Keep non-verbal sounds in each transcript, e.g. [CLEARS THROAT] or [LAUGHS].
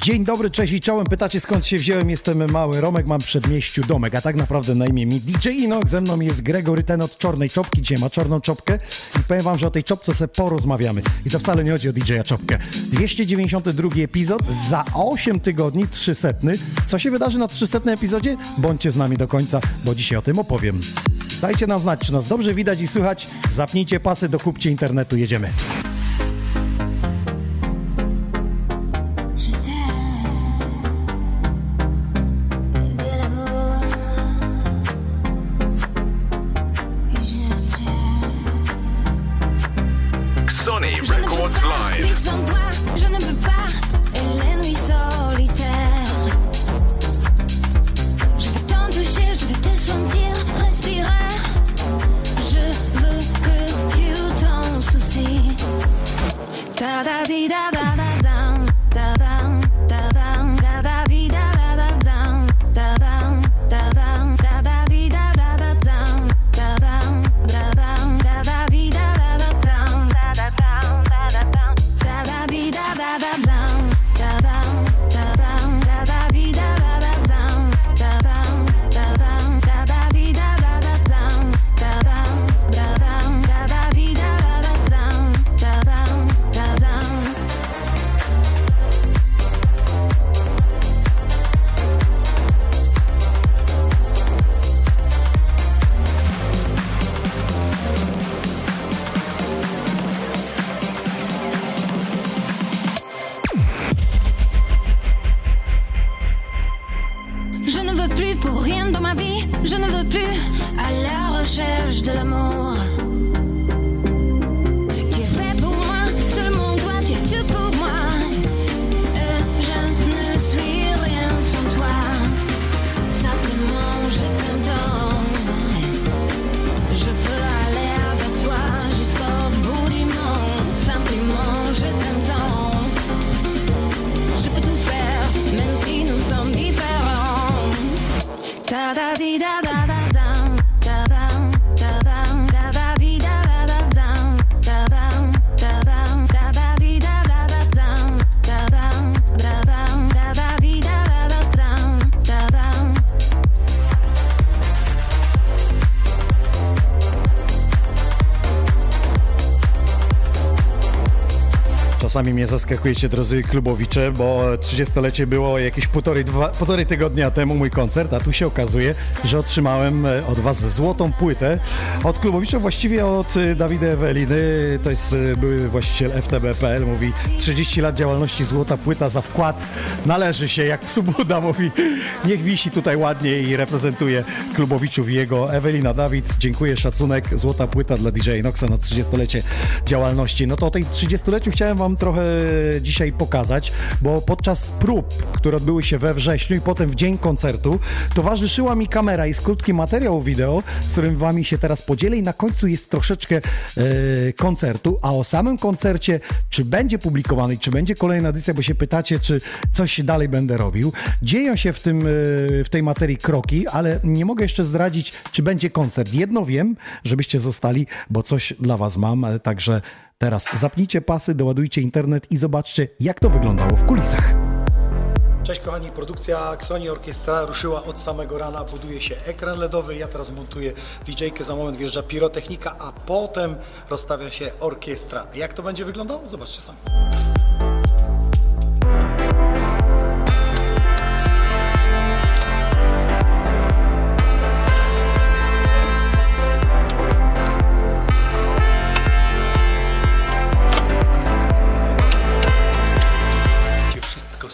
Dzień dobry, cześć i czołem. Pytacie skąd się wziąłem? Jestem mały Romek, mam przedmieściu domek, a tak naprawdę na imię mi DJ Inok. Ze mną jest Gregory, ten od czarnej czopki. Dzisiaj ma czarną czopkę i powiem wam, że o tej czopce sobie porozmawiamy. I to wcale nie chodzi o DJ-a czopkę. 292 epizod, za 8 tygodni 300. Co się wydarzy na 300 epizodzie? Bądźcie z nami do końca, bo dzisiaj o tym opowiem. Dajcie nam znać, czy nas dobrze widać i słychać. Zapnijcie pasy, dokupcie internetu, jedziemy. Czasami mnie zaskakujecie, drodzy klubowicze, bo 30-lecie było jakieś półtorej, dwa, półtorej tygodnia temu mój koncert, a tu się okazuje, że otrzymałem e, od was złotą płytę. Od klubowicza, właściwie od e, Dawida Eweliny, to jest e, były właściciel FTB.pl, mówi 30 lat działalności, złota płyta za wkład, należy się, jak Subuda mówi, niech wisi tutaj ładnie i reprezentuje klubowiczów i jego Ewelina Dawid, dziękuję, szacunek, złota płyta dla DJ Noxa na 30-lecie działalności. No to o tej 30-leciu chciałem wam trochę dzisiaj pokazać, bo podczas prób, które odbyły się we wrześniu i potem w dzień koncertu, towarzyszyła mi kamera i krótki materiał wideo, z którym wami się teraz podzielę i na końcu jest troszeczkę e, koncertu, a o samym koncercie, czy będzie publikowany, czy będzie kolejna edycja, bo się pytacie, czy coś dalej będę robił. Dzieją się w, tym, e, w tej materii kroki, ale nie mogę jeszcze zdradzić, czy będzie koncert. Jedno wiem, żebyście zostali, bo coś dla was mam, także teraz zapnijcie pasy, doładujcie internet i zobaczcie, jak to wyglądało w kulisach. Cześć kochani, produkcja Xoni Orkiestra ruszyła od samego rana, buduje się ekran LEDowy, ja teraz montuję DJ-kę, za moment wjeżdża pirotechnika, a potem rozstawia się orkiestra. Jak to będzie wyglądało? Zobaczcie sami.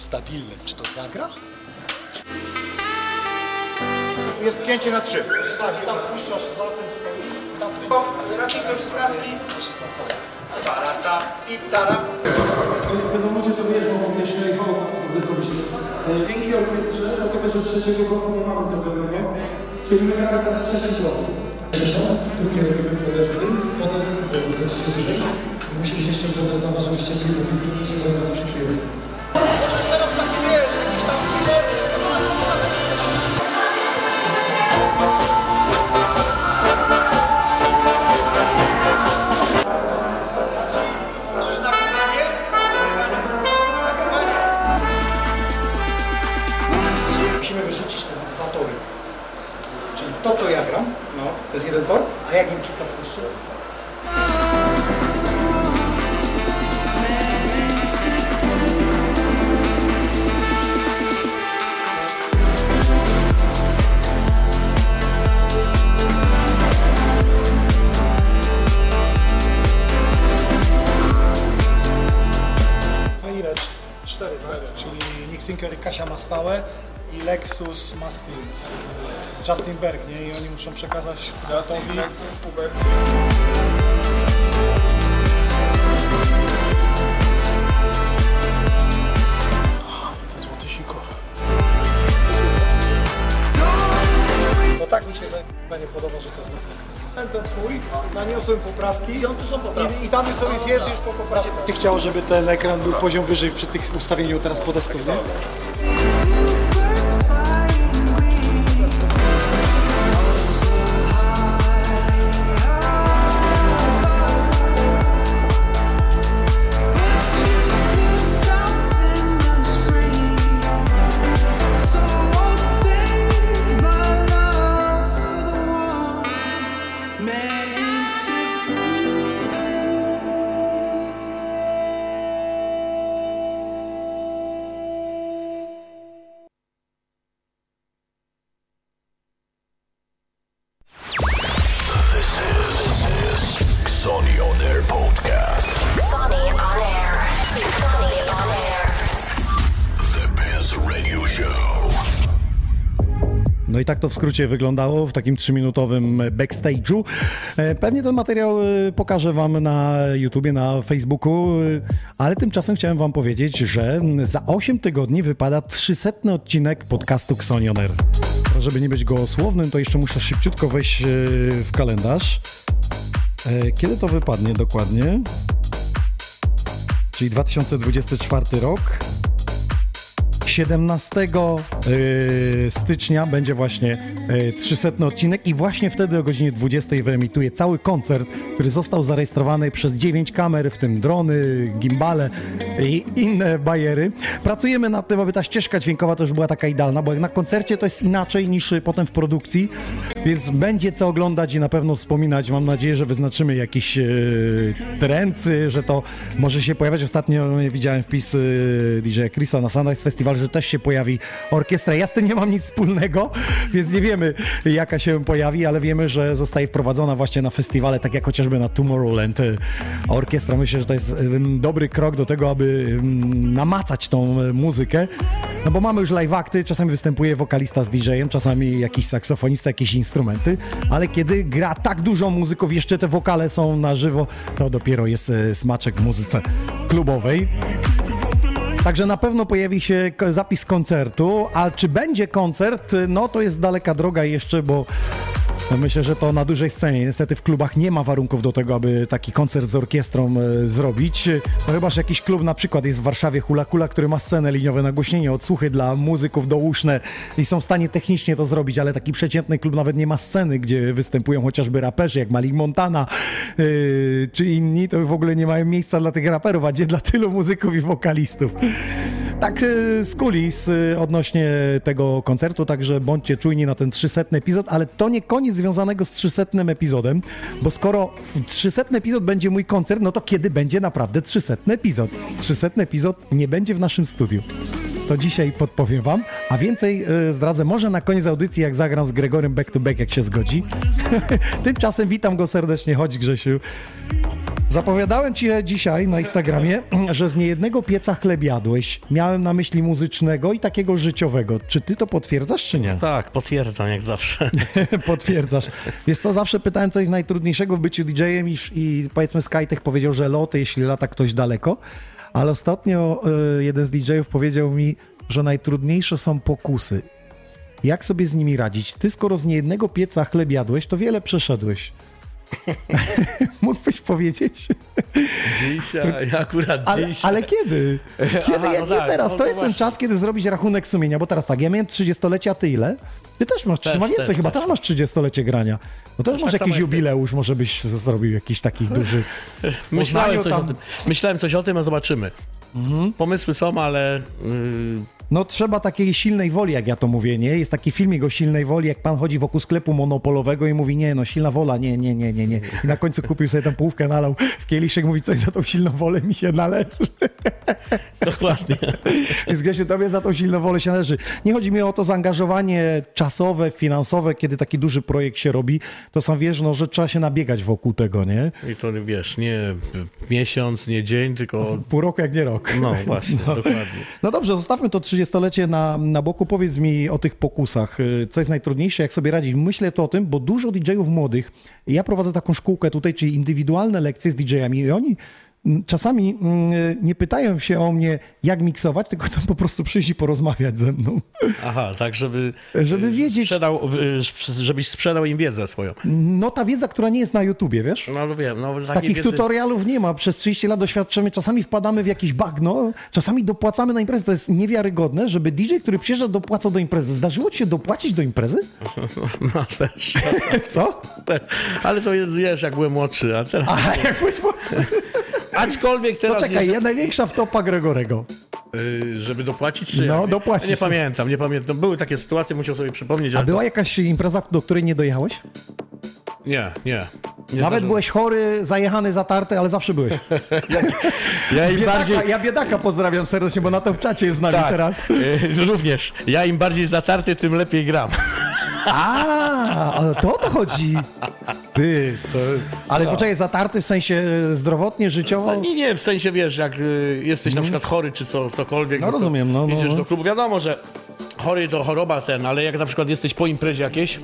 Stabilne. Czy to zagra? Jest cięcie na trzy. Tak, i tam wpuszczasz za tym stoi. Tam Raczej do szesnastki. Tarata i tara. Wiadomo, czy to wiesz, bo mówisz, że jego wysłowić Dzięki orkiestrze, dlatego że trzeciego roku nie mamy zrobionego. Kiedy my gramy teraz trzeci rok. Drugie robimy protesty, potem zastępuje wyżej. Musi się jeszcze protest na żebyście byli do wyskinięcia, żeby nas przychwyły. Jest jeden tor, a jak im kilka wpuszczę? Cztery, tak? Czyli Nick i Kasia ma stałe i Lexus ma Steams. Justin Berg, nie? I oni muszą przekazać Rotowi. Ten złoty sikor. No tak mi się nie podoba, że to jest masakra. Ten, ten twój, naniosłem poprawki. I on tu są poprawki. I, tam są, jest, jest już po poprawkach. Ty chciał, żeby ten ekran był poziom wyżej przy tych ustawieniu teraz podestów, nie? Tak to w skrócie wyglądało w takim trzyminutowym backstage'u. E, Pewnie ten materiał e, pokażę wam na YouTubie, na Facebooku, e, ale tymczasem chciałem wam powiedzieć, że za 8 tygodni wypada 300 odcinek podcastu Xonion Air. Żeby nie być gołosłownym, to jeszcze muszę szybciutko wejść w kalendarz. Kiedy to wypadnie dokładnie? Czyli 2024 rok. 17 y, stycznia będzie właśnie y, 300 odcinek i właśnie wtedy o godzinie 20 wyemituje cały koncert, który został zarejestrowany przez 9 kamer, w tym drony, gimbale i inne bajery. Pracujemy nad tym, aby ta ścieżka dźwiękowa też była taka idealna, bo jak na koncercie to jest inaczej niż y, potem w produkcji, więc będzie co oglądać i na pewno wspominać. Mam nadzieję, że wyznaczymy jakiś y, trend, y, że to może się pojawiać. Ostatnio widziałem wpis y, DJ Chrisa na Sunrise Festival, że też się pojawi orkiestra. Ja z tym nie mam nic wspólnego, więc nie wiemy jaka się pojawi, ale wiemy, że zostaje wprowadzona właśnie na festiwale, tak jak chociażby na Tomorrowland. Y, Orkiestra myślę, że to jest y, dobry krok do tego, aby y, namacać tą y, muzykę. No bo mamy już live akty, czasami występuje wokalista z DJ-em, czasami jakiś saksofonista, jakieś instrumenty, ale kiedy gra tak dużo muzyków, jeszcze te wokale są na żywo, to dopiero jest e, smaczek w muzyce klubowej. Także na pewno pojawi się zapis koncertu, a czy będzie koncert, no to jest daleka droga jeszcze, bo myślę, że to na dużej scenie. Niestety w klubach nie ma warunków do tego, aby taki koncert z orkiestrą e, zrobić. No chyba, że jakiś klub na przykład jest w Warszawie Hula Kula, który ma scenę liniowe, nagłośnienie, odsłuchy dla muzyków douszne i są w stanie technicznie to zrobić, ale taki przeciętny klub nawet nie ma sceny, gdzie występują chociażby raperzy jak Malik Montana yy, czy inni, to w ogóle nie mają miejsca dla tych raperów, a gdzie dla tylu muzyków i wokalistów. Tak e, z kulis e, odnośnie tego koncertu, także bądźcie czujni na ten 300 epizod, ale to nie koniec związanego z 300 epizodem, bo skoro w 300 epizod będzie mój koncert, no to kiedy będzie naprawdę 300 epizod? 300 epizod nie będzie w naszym studiu. To dzisiaj podpowiem wam, a więcej e, zdradzę może na koniec audycji, jak zagram z Gregorem back to back, jak się zgodzi. [LAUGHS] Tymczasem witam go serdecznie, chodź Grzesiu. Zapowiadałem ci dzisiaj na Instagramie, [CLEARS THROAT] że z niejednego pieca chleb jadłeś. Miałem na myśli muzycznego i takiego życiowego. Czy ty to potwierdzasz, czy nie? Tak, potwierdzam jak zawsze. [LAUGHS] Potwierdzasz. Wiesz co, zawsze pytałem, co jest najtrudniejszego w byciu DJ-em i, i powiedzmy Skytech powiedział, że loty, jeśli lata ktoś daleko, ale ostatnio y, jeden z DJ-ów powiedział mi, że najtrudniejsze są pokusy. Jak sobie z nimi radzić? Ty skoro z niejednego pieca chleb jadłeś, to wiele przeszedłeś. [LAUGHS] Mógłbyś powiedzieć? Dzisiaj, akurat Ale, dzisiaj. ale kiedy? [LAUGHS] Kiedy? Aha, jak no nie tak, teraz? no to to jest ten właśnie. czas, kiedy zrobić rachunek sumienia, bo teraz tak, ja miałem 30-lecie, a ty ile? Ty też masz, Też, ty ma więcej też, chyba, też. też masz 30-lecie grania. No też masz tak samo jakiś jak ty. jubileusz, może byś zrobił jakiś taki [LAUGHS] duży... Myślałem coś tam- o tym. Myślałem coś o tym, a zobaczymy. Pomysły są, ale y, No trzeba takiej silnej woli, jak ja to mówię, nie? Jest taki filmik o silnej woli, jak pan chodzi wokół sklepu monopolowego i mówi, nie, no silna wola, nie, nie, nie, nie, nie. I na końcu kupił sobie tę połówkę, nalał w kieliszek, mówi, coś za tą silną wolę mi się należy. dokładnie. [LAUGHS] Więc Grzesiu, tobie za tą silną wolę się należy. Nie chodzi mi o to zaangażowanie czasowe, finansowe, kiedy taki duży projekt się robi, to sam wiesz, no, że trzeba się nabiegać wokół tego, nie? I to wiesz, nie miesiąc, nie dzień, tylko. Pół roku jak nie rok. No właśnie, dokładnie. No dobrze, zostawmy to 30-lecie na, na boku. Powiedz mi o tych pokusach. Y, Co jest najtrudniejsze, jak sobie radzić? Myślę to o tym, bo dużo DJ-ów młodych, ja prowadzę taką szkółkę tutaj, czyli indywidualne lekcje z DJ-ami i oni czasami mm, nie pytają się o mnie, jak miksować, tylko chcą po prostu przyjść i porozmawiać ze mną. Aha, tak, żeby. Żeby y, wiedzieć- Sprzedał, y, żebyś sprzedał im wiedzę swoją. No ta wiedza, która nie jest na YouTubie, wiesz? No wiem, no Takich wiedzy... tutorialów nie ma. Przez 30 lat doświadczamy, czasami wpadamy w jakiś bagno, czasami dopłacamy na imprezę. To jest niewiarygodne, żeby DJ, który przyjeżdża, dopłaca do imprezy. Zdarzyło ci się dopłacić do imprezy? [LAUGHS] No też. [LAUGHS] Co? Ale to jest, wiesz, jak byłem młodszy, a teraz. Aha, jak byłeś młodszy. Aczkolwiek No teraz. czekaj, nie, ja największa wtopa Gregorego. y, żeby dopłacić, czy. No, jak? dopłacić Nie sobie. pamiętam, nie pamiętam. Były takie sytuacje, musiał sobie przypomnieć. A była jakaś impreza, do której nie dojechałeś? Nie, nie. nie Nawet zdarzyło. byłeś chory, zajechany, zatarty, ale zawsze byłeś. [LAUGHS] Ja im Biedaka, bardziej. Ja biedaka pozdrawiam serdecznie, bo na tym czacie jest z nami Tak, teraz. y, również. Ja im bardziej zatarty, tym lepiej gram. A, to o to chodzi. Ty, to... Ale poczekaj, zatarty w sensie zdrowotnie, życiowo? No, nie, nie, w sensie wiesz, jak y, jesteś na przykład chory czy co, cokolwiek. No to rozumiem, no, no, Idziesz no. do klubu, wiadomo, że chory to choroba ten, ale jak na przykład jesteś po imprezie jakiejś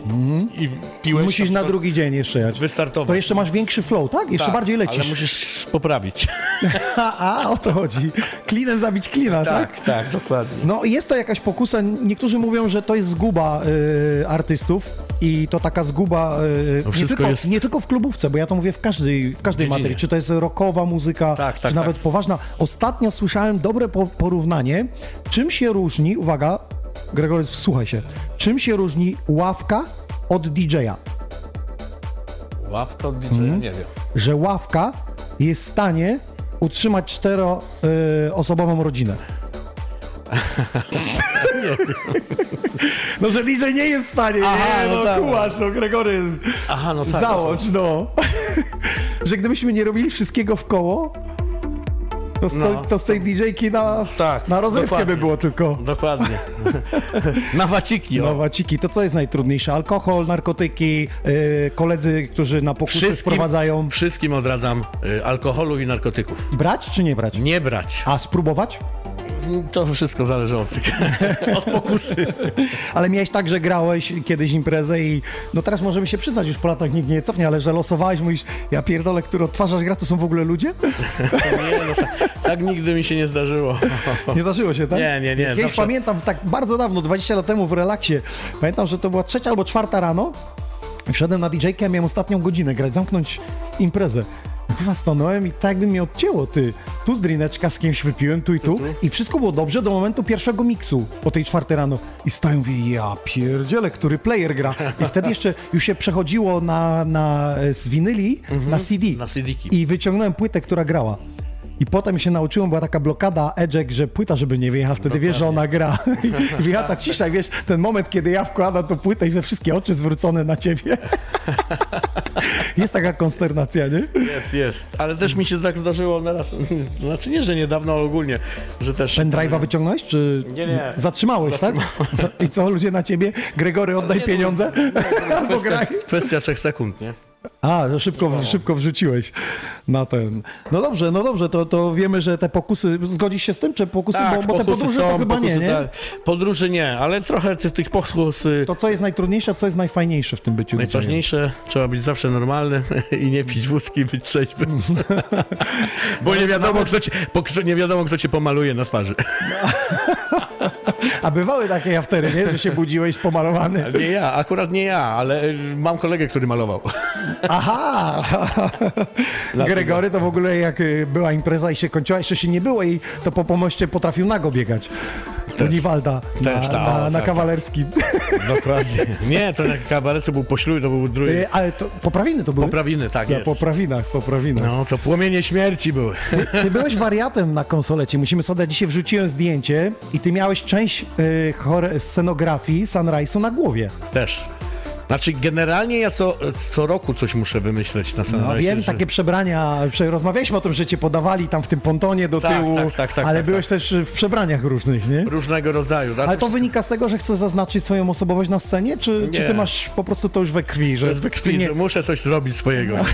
i piłeś. Musisz na przykład drugi dzień jeszcze jechać. Wystartować. To jeszcze masz większy flow, tak? Jeszcze Tak, bardziej Ale lecisz. musisz poprawić. [LAUGHS] A, a, o to chodzi. Klinem zabić klina, tak? tak, dokładnie. No jest to jakaś pokusa. Niektórzy mówią, że to jest zguba y, artystów i to taka zguba y, nie, wszystko tylko, jest- nie tylko w klubówce, bo ja to mówię w każdej, w każdej Dziedzinie. materii. Czy to jest rockowa muzyka, Tak, tak, czy nawet tak. poważna. Ostatnio słyszałem dobre po, porównanie, czym się różni, uwaga, Gregory, słuchaj się, czym się różni ławka od DJ-a? Ławka od DJ, Mhm. nie wiem. Że ławka jest w stanie utrzymać czteroosobową rodzinę. No, że DJ nie jest w stanie, Aha, nie, no no, tak. kułasz, no Gregory, Aha, no tak. załącz, no. [LAUGHS] że gdybyśmy nie robili wszystkiego w koło, to z, No. to, z tej DJ-ki na, Tak, na rozrywkę dokładnie. by było tylko. Dokładnie. [LAUGHS] na waciki, o. No waciki, to co jest najtrudniejsze? Alkohol, narkotyki, yy, koledzy, którzy na pokusy sprowadzają. wszystkim odradzam y, alkoholu i narkotyków. Brać czy nie brać? Nie brać. A spróbować? To wszystko zależy od, [LAUGHS] od pokusy. Ale miałeś tak, że grałeś kiedyś imprezę i no teraz możemy się przyznać, już po latach nikt nie cofnie, ale że losowałeś, mówisz, ja pierdolę, który odtwarzasz gra, to są w ogóle ludzie? [LAUGHS] Nie, no, tak, tak nigdy mi się nie zdarzyło. Nie zdarzyło się, tak? Nie, nie, nie, Kiedyś zawsze- pamiętam, tak bardzo dawno, 20 lat temu w relaksie, pamiętam, że to była trzecia albo czwarta rano, wszedłem na DJ-kę, miałem ostatnią godzinę grać, zamknąć imprezę. Chyba stanąłem i tak jakby mnie odcięło, ty. Tu z drineczka z kimś wypiłem, tu i tu. I wszystko było dobrze do momentu pierwszego miksu o tej czwartej rano. I stają mówię, ja pierdzielę, który player gra. I wtedy jeszcze już się przechodziło na, na, e, z winyli na CD. Na CD-ki. I wyciągnąłem płytę, która grała. I potem się nauczyłem, była taka blokada Edgek, że płyta, żeby nie wyjechała, wtedy wiesz, że ona gra. I wyjechała ta cisza, i wiesz, ten moment, kiedy ja wkładam tą płytę i że wszystkie oczy zwrócone na ciebie. [LAUGHS] Jest taka konsternacja, nie? Jest, jest. Ale też mi się tak zdarzyło naraz. Znaczy nie, że niedawno, ale ogólnie, że też. Pendrive'a wyciągnąłeś, czy Nie, nie. zatrzymałeś, tak? [LAUGHS] I co, ludzie na ciebie? Gregory, oddaj Nie, no, pieniądze? [LAUGHS] Albo graj. Kwestia, kwestia trzech sekund, nie? A, szybko, szybko wrzuciłeś na ten. No dobrze, no dobrze, to, to wiemy, że te pokusy, zgodzisz się z tym, czy pokusy, bo, bo te Tak, pokusy podróże to chyba nie, pokusy nie? tak. Podróży nie, ale trochę tych, tych pokus. To co jest najtrudniejsze, a co jest najfajniejsze w tym byciu? Najważniejsze, trzeba być zawsze normalny [LAUGHS] i nie pić wódki być trzeźwym. [LAUGHS] Bo nie wiadomo, kto cię, nie wiadomo, kto cię pomaluje na twarzy. [LAUGHS] A bywały takie aftery, nie? Że się budziłeś pomalowany. Nie ja, akurat nie ja, ale mam kolegę, który malował. Aha! [LAUGHS] Gregory to w ogóle jak y, była impreza i się kończyła, jeszcze się nie było i to po pomoście potrafił nago biegać. Uniwalda na, Też, tak, na, o, na tak, kawalerskim. [LAUGHS] Dokładnie. Nie, to jak to był pośluj, to był drugi. E, Ale to poprawiny to były? Poprawiny, tak Ja, jest. poprawinach, poprawinach. No, to płomienie śmierci były. Ty byłeś wariatem na konsolecie. Musimy sobie dzisiaj wrzuciłem zdjęcie i ty miałeś część y, chore, scenografii Sunrise'u na głowie. Też. Znaczy, generalnie ja co, co roku coś muszę wymyśleć na No Sunrise. wiem, że- takie przebrania, prze, rozmawialiśmy o tym, że cię podawali tam w tym pontonie do Tak, tyłu, tak, tak, tak, ale tak, byłeś też w przebraniach różnych, nie? Różnego rodzaju. tak? Ale to wynika z tego, że chcesz zaznaczyć swoją osobowość na scenie, czy, czy ty masz po prostu to już we krwi, że To jest we ty krwi, nie... że muszę coś zrobić swojego. [LAUGHS]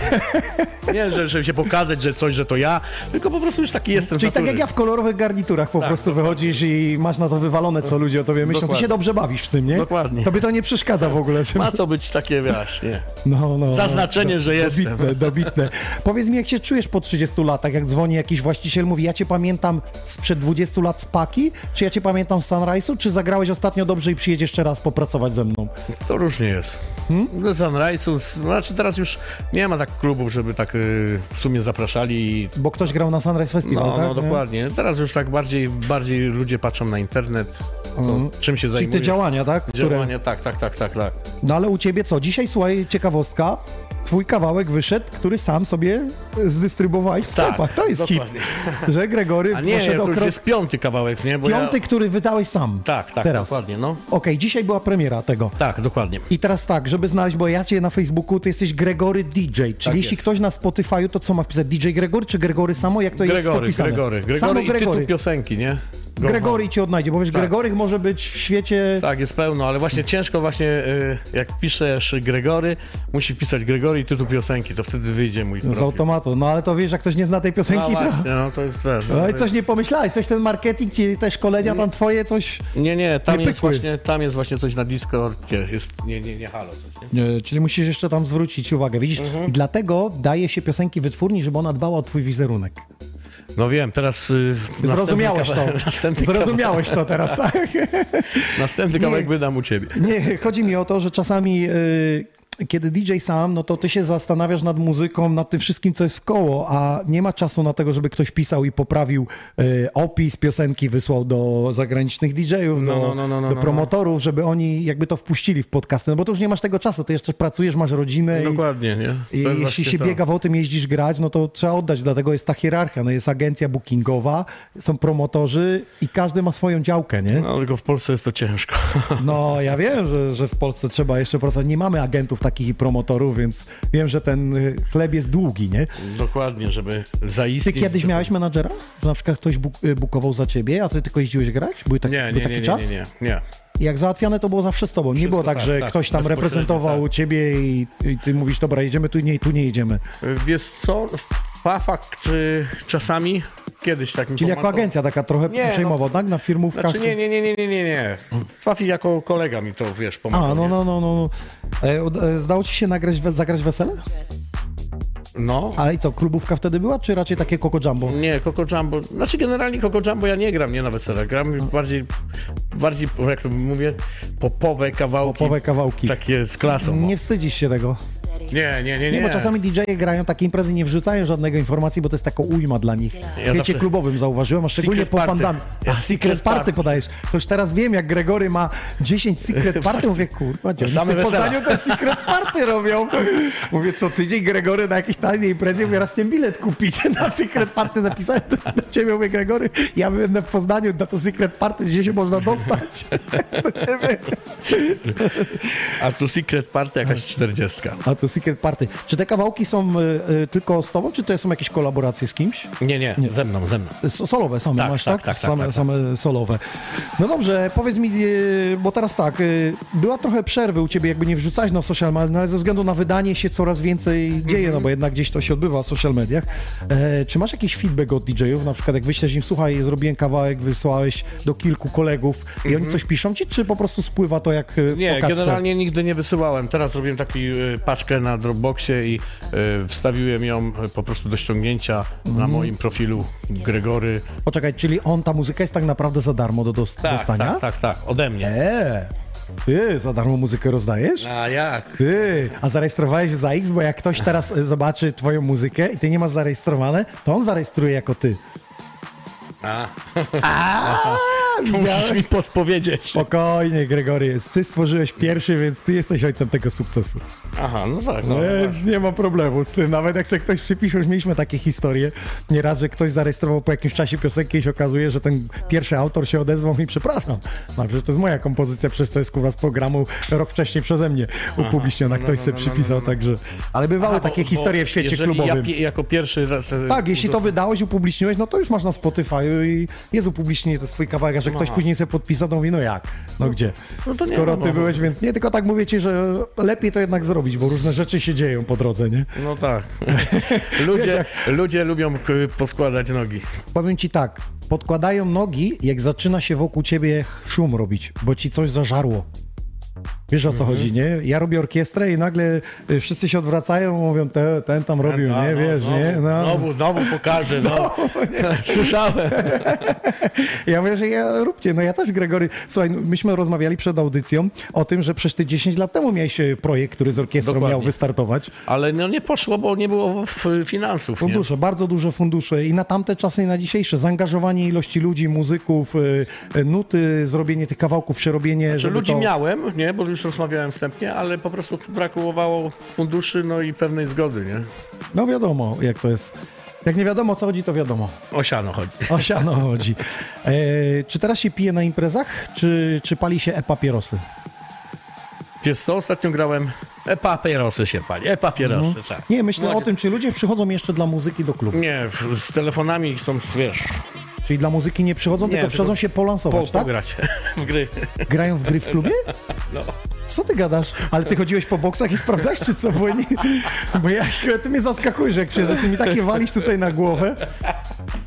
Nie, że, że się pokazać, że coś, że to ja, tylko po prostu już taki jestem Czyli tak jak ja w kolorowych garniturach po Tak, prostu wychodzisz i masz na to wywalone, co ludzie o tobie myślą. Ty Dokładnie. się dobrze bawisz w tym, nie? Dokładnie. Tobie to nie przeszkadza w ogóle. Że... To być takie, wiesz, nie. No, no, Zaznaczenie, no, że jestem. Dobitne, dobitne. Powiedz mi, jak się czujesz po 30 latach, jak dzwoni jakiś właściciel, mówi, ja cię pamiętam sprzed 20 lat z Paki, czy ja cię pamiętam z Sunrise'u, czy zagrałeś ostatnio dobrze i przyjedziesz jeszcze raz popracować ze mną? To różnie jest. Hmm? Do Sunrise'u, znaczy teraz już nie ma tak klubów, żeby tak y, w sumie zapraszali Bo ktoś grał na Sunrise Festival, No, tak? no dokładnie. Teraz już tak bardziej, bardziej ludzie patrzą na internet, to, czym się Czyli zajmuje. te działania, tak? Które... Działania, tak, tak, tak, tak, tak. No ale u ciebie co? Dzisiaj, słuchaj, ciekawostka, twój kawałek wyszedł, który sam sobie zdystrybuowałeś w Tak, sklepach. to jest hit. dokładnie. [LAUGHS] Że Gregory A nie, poszedł to już krok... jest piąty kawałek, nie? Bo Piąty, ja... który wydałeś sam. Tak, tak, Teraz. dokładnie, no. Okej, dzisiaj była premiera tego. Tak, dokładnie. I teraz tak, żeby znaleźć, bo ja cię na Facebooku, ty jesteś Gregory DJ, czyli Tak jeśli jest. ktoś na Spotify'u, to co ma wpisać? DJ Gregory czy Gregory samo? Jak to jest Gregory, podpisane? Gregory. Gregory samo i tytuł Gregory. piosenki, nie? Go Gregory cię odnajdzie, bo wiesz, Tak. Gregory może być w świecie... Tak, jest pełno, ale właśnie ciężko właśnie, y, jak piszesz Gregory, musi wpisać Gregory i tytuł piosenki, to wtedy wyjdzie mój Z profil. automatu, no ale to wiesz, jak ktoś nie zna tej No piosenki, to... właśnie, no to jest też. No i coś nie pomyślałeś, coś ten marketing, ci te szkolenia tam twoje, coś... Nie, nie, tam Nie jest, pykły. właśnie, tam jest właśnie coś na Discordzie, jest, nie, nie, nie, halo. Coś, nie? Nie, czyli musisz jeszcze tam zwrócić uwagę, widzisz? Mhm. I dlatego daje się piosenki wytwórni, żeby ona dbała o twój wizerunek. No wiem, teraz... Y, Zrozumiałeś to. następny kawałek- Następny Zrozumiałeś to [LAUGHS] teraz, tak? Kawałek, [LAUGHS] następny kawałek wydam u ciebie. Nie, chodzi mi o to, że czasami y, kiedy DJ sam, no to ty się zastanawiasz nad muzyką, nad tym wszystkim, co jest w koło, a nie ma czasu na tego, żeby ktoś pisał i poprawił y, opis piosenki, wysłał do zagranicznych DJ-ów, No, do, no, no, no, no, do no. promotorów, żeby oni jakby to wpuścili w podcasty, no bo to już nie masz tego czasu, ty jeszcze pracujesz, masz rodzinę i, Dokładnie, nie? I jeśli się to. biega w o tym, jeździsz grać, no to trzeba oddać, dlatego jest ta hierarchia, no jest agencja bookingowa, są promotorzy i każdy ma swoją działkę, nie? No, tylko w Polsce jest to ciężko. No, ja wiem, że, że w Polsce trzeba jeszcze pracować. Nie mamy agentów takich i promotorów, więc wiem, że ten y, chleb jest długi, nie? Dokładnie, żeby Ty zaistnieć. kiedyś żeby- miałeś menadżera? Że na przykład ktoś y, bukował za ciebie, a ty tylko jeździłeś grać? Był, taki, Nie, był nie, taki nie, nie, czas? nie, nie, nie. Jak załatwiane, to było zawsze z tobą. Nie Wszystko było tak, tak, że tak, ktoś tam reprezentował tak. ciebie i, i ty mówisz, dobra, jedziemy tu, nie, tu nie jedziemy. Wiesz co, fakt czy czasami kiedyś tak mi Czyli jako pomagał. agencja taka trochę Nie, no. przejmowa, tak? Na firmówkach. Znaczy nie, nie, nie, nie, nie, nie, nie. Fafi jako kolega mi to, wiesz, pomagał. A, no, no, no, no. no. E, e, zdało ci się nagrać, we- zagrać wesele? No. A i co, klubówka wtedy była, czy raczej takie Coco Jumbo? Nie, Coco Jumbo. Znaczy generalnie Coco Jumbo ja nie gram, nie na weselach. Gram bardziej, bardziej, jak to mówię, popowe kawałki. Popowe kawałki. Takie z klasą. Nie wstydzisz się tego. Nie, nie, nie. Nie, bo czasami DJ-e grają takie imprezy, nie wrzucają żadnego informacji, bo to jest taka ujma dla nich. W świecie zawsze- klubowym zauważyłem, a szczególnie Secret po party. pandemii. Ja A secret secret party party. podajesz. To już teraz wiem, jak Gregory ma 10 secret [LAUGHS] party, mówię, kurwa, gdzie w. Poznaniu te secret party robią. Mówię, co tydzień Gregory na jakiejś tajnej imprezie, mówię, raz chciałem bilet kupić [LAUGHS] na secret party, napisałem do, do ciebie, mówię, Gregory, ja będę w Poznaniu na to secret party, gdzie się można dostać [LAUGHS] do ciebie. A tu Secret Party jakaś czterdziestka. A to secret party. Czy te kawałki są y, y, tylko z tobą, czy to są jakieś kolaboracje z kimś? Nie, nie, ze mną, ze mną. Solowe same Tak, masz, tak, tak? tak, tak, same, tak, tak. same solowe. No dobrze, powiedz mi, e, bo teraz tak, e, była trochę przerwy u ciebie, jakby nie wrzucać na social media, no ale ze względu na wydanie się coraz więcej dzieje, Mhm. no bo jednak gdzieś to się odbywa w social mediach. E, czy masz jakiś feedback od DJ-ów, na przykład jak wyślesz im, słuchaj, zrobiłem kawałek, wysłałeś do kilku kolegów i oni coś piszą ci, czy po prostu spływa to jak e, Mhm. Nie, generalnie nigdy nie wysyłałem. Teraz robiłem taką paczkę na Dropboxie i y, wstawiłem ją y, po prostu do ściągnięcia na Mhm. moim profilu Gregory. Poczekaj, czyli on, ta muzyka jest tak naprawdę za darmo do dos- Tak, dostania? tak, tak, tak, ode mnie. Eee, ty za darmo muzykę rozdajesz? A jak? Ty, a zarejestrowałeś za X, bo jak ktoś teraz y, zobaczy twoją muzykę i ty nie masz zarejestrowane, to on zarejestruje jako ty. A. A, [LAUGHS] To musisz mi podpowiedzieć. Spokojnie, Gregory, ty stworzyłeś pierwszy, więc ty jesteś ojcem tego sukcesu. Aha, no tak. No, Więc nie ma problemu z tym. Nawet jak sobie ktoś przypisze, już mieliśmy takie historie. Nieraz, że ktoś zarejestrował po jakimś czasie piosenkę i się okazuje, że ten pierwszy autor się odezwał i przepraszam. No przecież to jest moja kompozycja, przecież to jest kurwa z programu rok wcześniej przeze mnie upubliczniona. Ktoś no, sobie no, no, przypisał, także... Ale bywały Aha, takie bo historie w świecie klubowym. Ja jako pierwszy raz... Tak, jeśli to wydałeś, upubliczniłeś, no to już masz na Spotify i jest upublicznienie, to jest twój kawałek, że ktoś Aha. później sobie podpisał, to mówi, no jak? No gdzie? no Skoro no, ty no. byłeś, więc nie, tylko tak mówię ci, że lepiej to jednak zrobić, bo różne rzeczy się dzieją po drodze, nie? No tak. [LAUGHS] ludzie, ludzie lubią podkładać nogi. Powiem ci tak, podkładają nogi, jak zaczyna się wokół ciebie szum robić, bo ci coś zażarło. Wiesz o co Mhm. chodzi, nie? Ja robię orkiestrę i nagle y, wszyscy się odwracają, mówią, te, ten tam robił, Tak, nie? no, Wiesz, znowu, nie? No. Znowu, znowu pokażę, no. [LAUGHS] [LAUGHS] Słyszałem. Ja mówię, że ja róbcie. No ja też, Gregory. Słuchaj, no, myśmy rozmawiali przed audycją o tym, że przecież ty 10 lat temu miałeś e, projekt, który z orkiestrą Dokładnie. miał wystartować. Ale no nie poszło, bo nie było finansów, nie? Fundusze, bardzo duże fundusze i na tamte czasy i na dzisiejsze. Zaangażowanie ilości ludzi, muzyków, e, e, nuty, zrobienie tych kawałków, przerobienie. Czy żeby ludzi to... miałem, nie, bo już rozmawiałem wstępnie, ale po prostu brakowało funduszy, no i pewnej zgody, nie? No wiadomo, jak to jest. Jak nie wiadomo o co chodzi, to wiadomo. O siano chodzi. [LAUGHS] O siano chodzi. E, czy teraz się pije na imprezach, czy, czy pali się e-papierosy? Wiesz co, ostatnio grałem e-papierosy się pali, e-papierosy, tak. Nie, myślę No, o tym, czy ludzie przychodzą jeszcze dla muzyki do klubu. Nie, z telefonami są, wiesz, Czyli dla muzyki nie przychodzą, Nie, tylko przychodzą się po, polansować, tak? pograć [LAUGHS] w gry. Grają w gry w klubie? No. Co ty gadasz? Ale ty chodziłeś po boksach i sprawdzałeś, czy co? Bo, nie, bo ja, ty mnie zaskakujesz, jak przyjeżdżasz, ty mi takie walisz tutaj na głowę.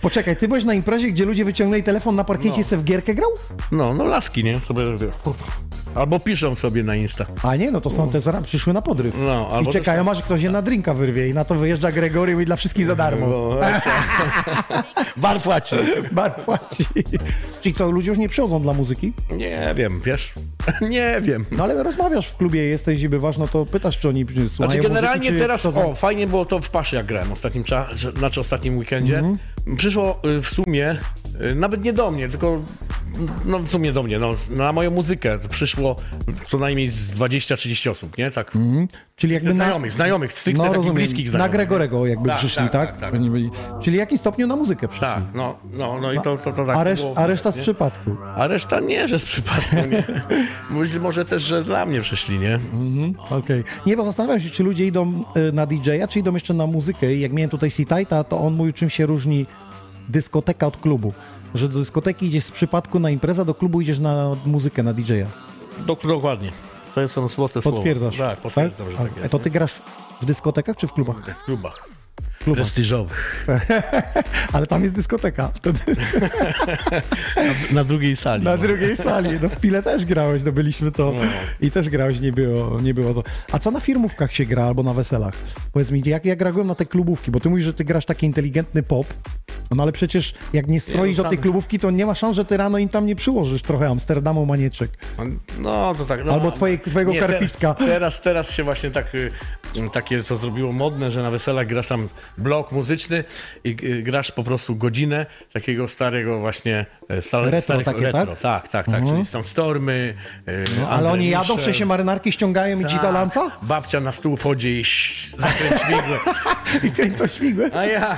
Poczekaj, ty byłeś na imprezie, gdzie ludzie wyciągnęli telefon na parkiecie i se w gierkę grał? No, no laski, nie? Sobie, albo piszą sobie na Insta. A nie, no to są te zaraz przyszły na podryw. No, albo I czekają, aż ktoś je na drinka wyrwie i na to wyjeżdża Gregory i dla wszystkich za darmo. No, [LAUGHS] Bar płaci. Bar płaci. Czyli co, ludzie już nie przychodzą dla muzyki? Nie wiem, wiesz? [LAUGHS] Nie wiem. No ale rozmawiasz w klubie, jesteś i bywasz, no to pytasz, czy oni słuchają Znaczy generalnie muzyki, teraz, przychodzą? o, fajnie było to w Paszy, jak grałem ostatnim czasie, znaczy ostatnim weekendzie. Mhm. Przyszło y, w sumie, y, nawet nie do mnie, tylko no w sumie do mnie, no, na moją muzykę przyszło co najmniej z 20-30 osób, nie? Tak. Czyli jakby na... Znajomych, znajomych, stricte takich bliskich Na znajomych. Gregorego jakby Tak, przyszli, tak, tak? tak, tak. Czyli w jakim stopniu na muzykę przyszli? Tak, no, no, no i to, to, to tak A, reszt, a reszta z przypadku. A reszta nie, że z przypadku, nie. [LAUGHS] Może- też, że dla mnie przyszli, nie? Okej. Nie, bo zastanawiam się, czy ludzie idą y, na DJ-a, czy idą jeszcze na muzykę. I jak miałem tutaj C-Tighta, to on mówił, czym się różni dyskoteka od klubu. Że do dyskoteki idziesz z przypadku na imprezę, do klubu idziesz na muzykę, na DJ-a. Dok- dokładnie. To są złote słowa. Potwierdzasz. Tak, potwierdzam, że tak A jest. to ty grasz w dyskotekach czy w klubach? W klubach. Klubach. Prestiżowych. [LAUGHS] Ale tam jest dyskoteka. Wtedy [LAUGHS] Na, na drugiej sali. na no. drugiej sali. No w Pile też grałeś, no byliśmy to. No. I też grałeś, nie było, nie było to. A co na firmówkach się gra albo na weselach? Powiedz mi, jak ja grałem na te klubówki, bo ty mówisz, że ty grasz taki inteligentny pop, no ale przecież jak nie stroisz do tej klubówki, to nie ma szans, że ty rano im tam nie przyłożysz trochę Amsterdamu manieczek. No to tak. No, Albo twoje- twojego te- Karpicka. Teraz, teraz się właśnie tak, y, takie co zrobiło modne, że na weselach grasz tam blok muzyczny i grasz po prostu godzinę takiego starego właśnie e, stare, Retro starych takie, retro. tak? Tak, tak, tak. Czyli są stormy. No, Ale oni jadą, wcześniej marynarki ściągają i ci do lanca Babcia na stół wchodzi i zakręć śmigłę. [LAUGHS] i kręcą śmigłę. A ja.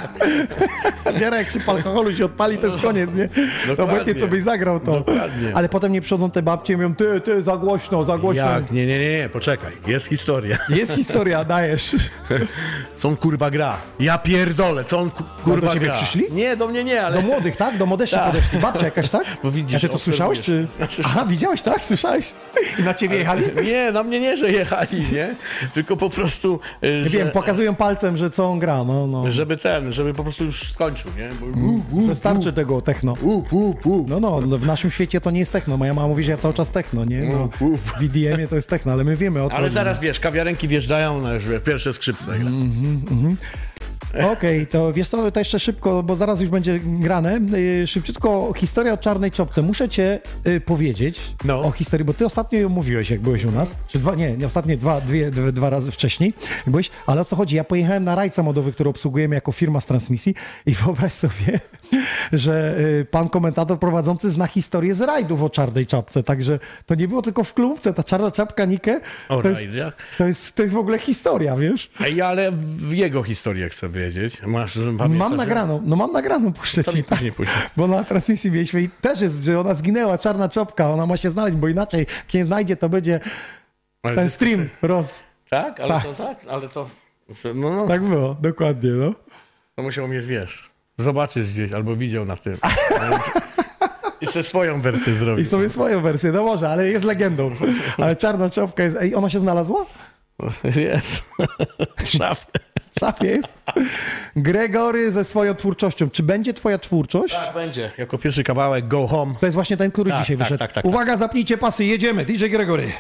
[LAUGHS] Biorę, jak się po alkoholu się odpali, to jest koniec, nie? Dokładnie. Obojętnie, co byś zagrał, to... Dokładnie. Ale potem nie przychodzą te babcie i mówią, ty, ty, za głośno, za głośno. Jak? Nie, nie, nie, nie, poczekaj. Jest historia. Jest historia, dajesz. [LAUGHS] Są kurwa gra. Ja pierdolę, co on ku- kurwa do ciebie gra. przyszli? Nie, do mnie nie, ale... Do młodych, tak? Do młodych Tak. podeszli. Babcia jakaś, tak? Bo widzisz, ty to słyszałeś, czy... Aha, widziałeś, tak? Słyszałeś? I na ciebie jechali? Nie, na mnie nie, że jechali, nie? Tylko po prostu, y, Nie że, wiem, pokazują palcem, że co on gra, no, no. żeby ten, żeby po prostu już skończył, nie? Bo, Mm. Wystarczy tego techno. u, u, u. No, no, no, w naszym świecie to nie jest techno. Moja mama mówi, że ja cały czas techno, nie? No, U, u. w EDM-ie to jest techno, ale my wiemy o co Ale chodzi. zaraz, wiesz, kawiarenki wjeżdżają, no już wiesz, pierwsze skrzypce gra. Okej, to wiesz co, to jeszcze szybko, bo zaraz już będzie grane. Yy, Szybciutko historia o czarnej czopce. Muszę cię yy, powiedzieć No. o historii, bo ty ostatnio ją mówiłeś, jak byłeś u nas. Czy dwa, nie, nie ostatnie dwa, dwie, dwie, dwa razy wcześniej byłeś. Ale o co chodzi? Ja pojechałem na rajd samochodowy, który obsługujemy jako firma z transmisji i wyobraź sobie, [LAUGHS] że yy, pan komentator prowadzący zna historię z rajdów o czarnej czapce. Także to nie było tylko w klubce. Ta czarna czapka Nike O to jest, to, jest, to jest w ogóle historia, wiesz? Ej, ale w jego historię chcę wiedzieć. Masz, pamiętasz, Mam nagraną, no mam nagraną, puszczę To ci. później później. Bo na transmisji mieliśmy i też jest, że ona zginęła, czarna czopka, ona ma się znaleźć, bo inaczej nie znajdzie, to będzie Ale ten to- stream roz. Tak? Ale Tak. to tak? Ale to... No, no, Tak było, dokładnie, no. to musiał mnie, wiesz, zobaczyć gdzieś, albo widział na tym. [LAUGHS] I sobie swoją wersję zrobił. I sobie swoją wersję, no może, ale jest legendą. Ale czarna czopka jest, ej, ona się znalazła? [LAUGHS] Jest. W [LAUGHS] szafie. W szafie jest? Gregory ze swoją twórczością. Czy będzie twoja twórczość? Tak, będzie. Jako pierwszy kawałek Go Home. To jest właśnie ten, który Tak, dzisiaj tak, wyszedł. tak, tak, Uwaga, zapnijcie pasy, jedziemy. DJ Gregory.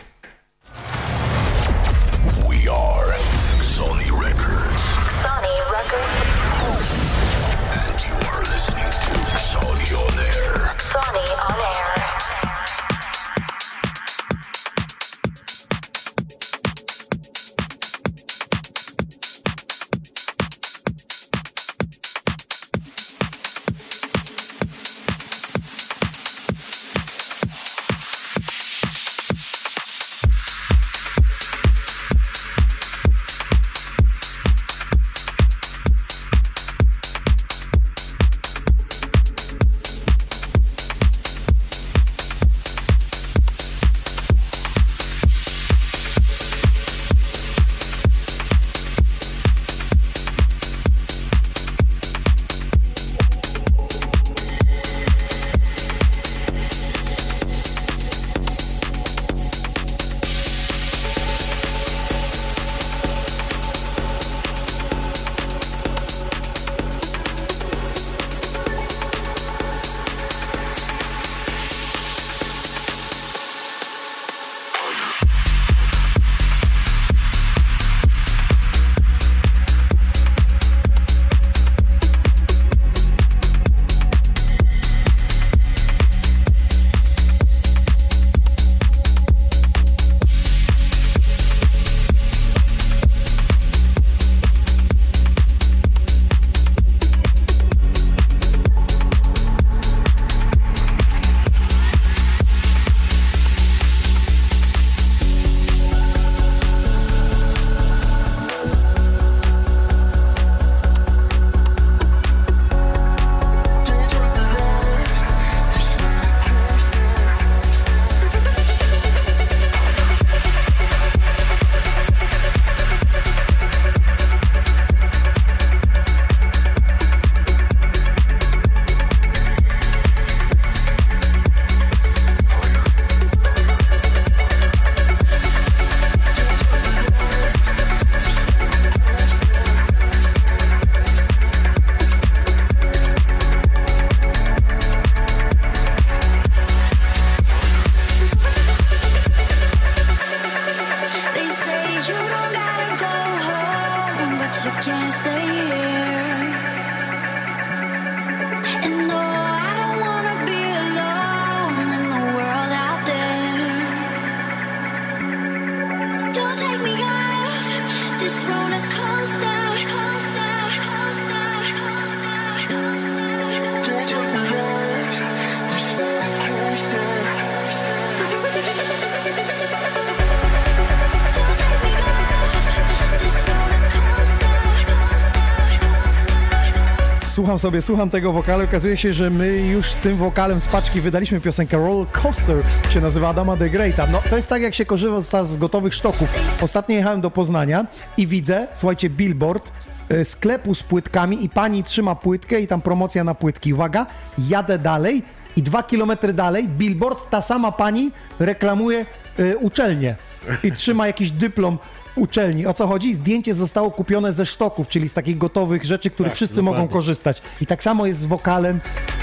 Słucham sobie, słucham tego wokalu. Okazuje się, że my już z tym wokalem z paczki wydaliśmy piosenkę Roller Coaster, się nazywa Adama de Greata. No to jest tak, jak się korzysta z gotowych sztoków. Ostatnio jechałem do Poznania i widzę, słuchajcie, billboard e, sklepu z płytkami i pani trzyma płytkę i tam promocja na płytki. Uwaga, jadę dalej i dwa kilometry dalej billboard, ta sama pani reklamuje e, uczelnię i trzyma jakiś dyplom uczelni. O co chodzi? Zdjęcie zostało kupione ze sztoków, czyli z takich gotowych rzeczy, których Tak, wszyscy dokładnie. mogą korzystać. I tak samo jest z wokalem,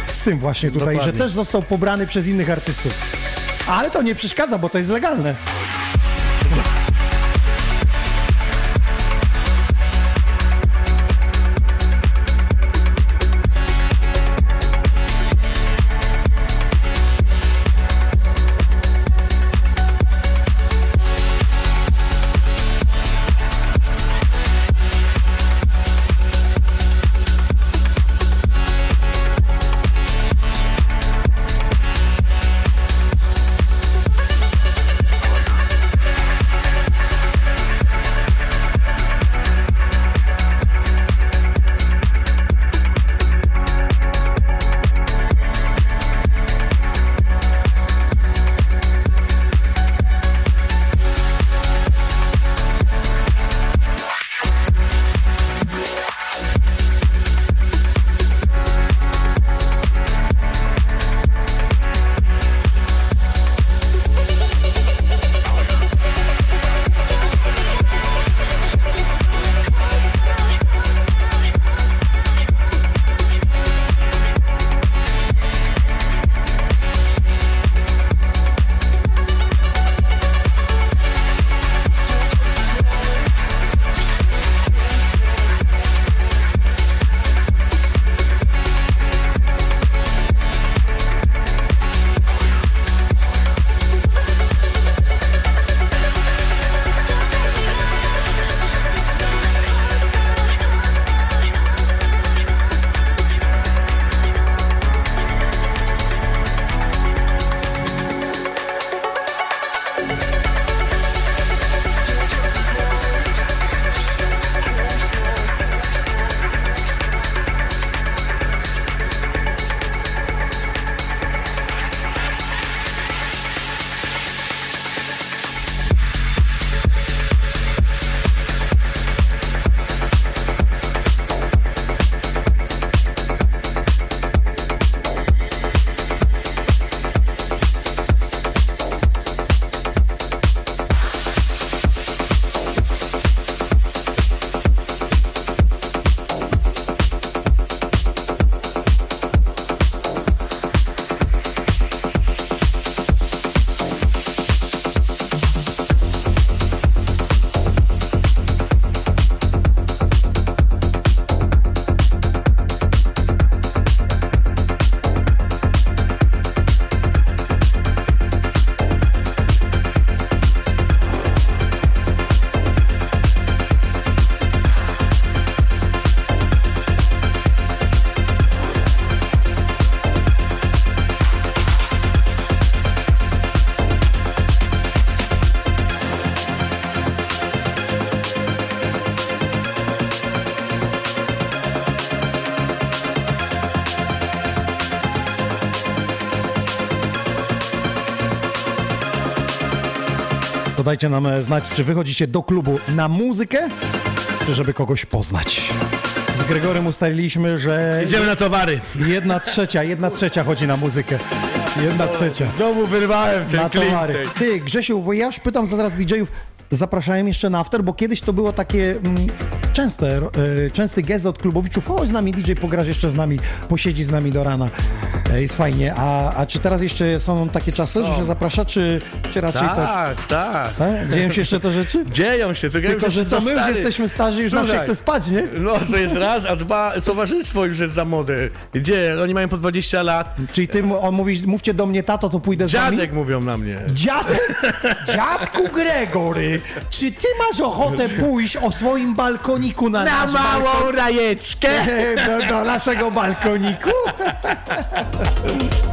z tym właśnie tutaj, Dokładnie. że też został pobrany przez innych artystów. Ale to nie przeszkadza, bo to jest legalne. Dajcie nam e, znać, czy wychodzicie do klubu na muzykę, czy żeby kogoś poznać. Z Gregorem ustaliliśmy, że Idziemy na towary. jedna trzecia, jedna trzecia chodzi na muzykę. Jedna trzecia. Znowu wyrwałem ten Na klip. towary. Ty, Grzesiu, bo ja już pytam zaraz DJ-ów, zapraszałem jeszcze na after, bo kiedyś to było takie mm, częste, e, częsty gest od klubowiczów, chodź z nami DJ, pograsz jeszcze z nami, posiedzi z nami do rana. Jest fajnie. A, a czy teraz jeszcze są takie czasy, że się zaprasza, czy, czy raczej. Tak, tak. Tak? Dzieją się jeszcze te rzeczy? [LAUGHS] Dzieją się, tylko, Tylko, że co, my już jesteśmy starzy, już nam się chce spać, nie? No to jest raz, a dwa, towarzystwo już jest za młode. Gdzie? Oni mają po 20 lat. Czyli ty, on mówi, mówcie do mnie tato, to pójdę z wami? Dziadek mówią na mnie. Dziadek, dziadku Gregory, czy ty masz ochotę pójść o swoim balkoniku na, Na małą balkon? rajeczkę. [LAUGHS] do, do naszego balkoniku? Yeah. [LAUGHS]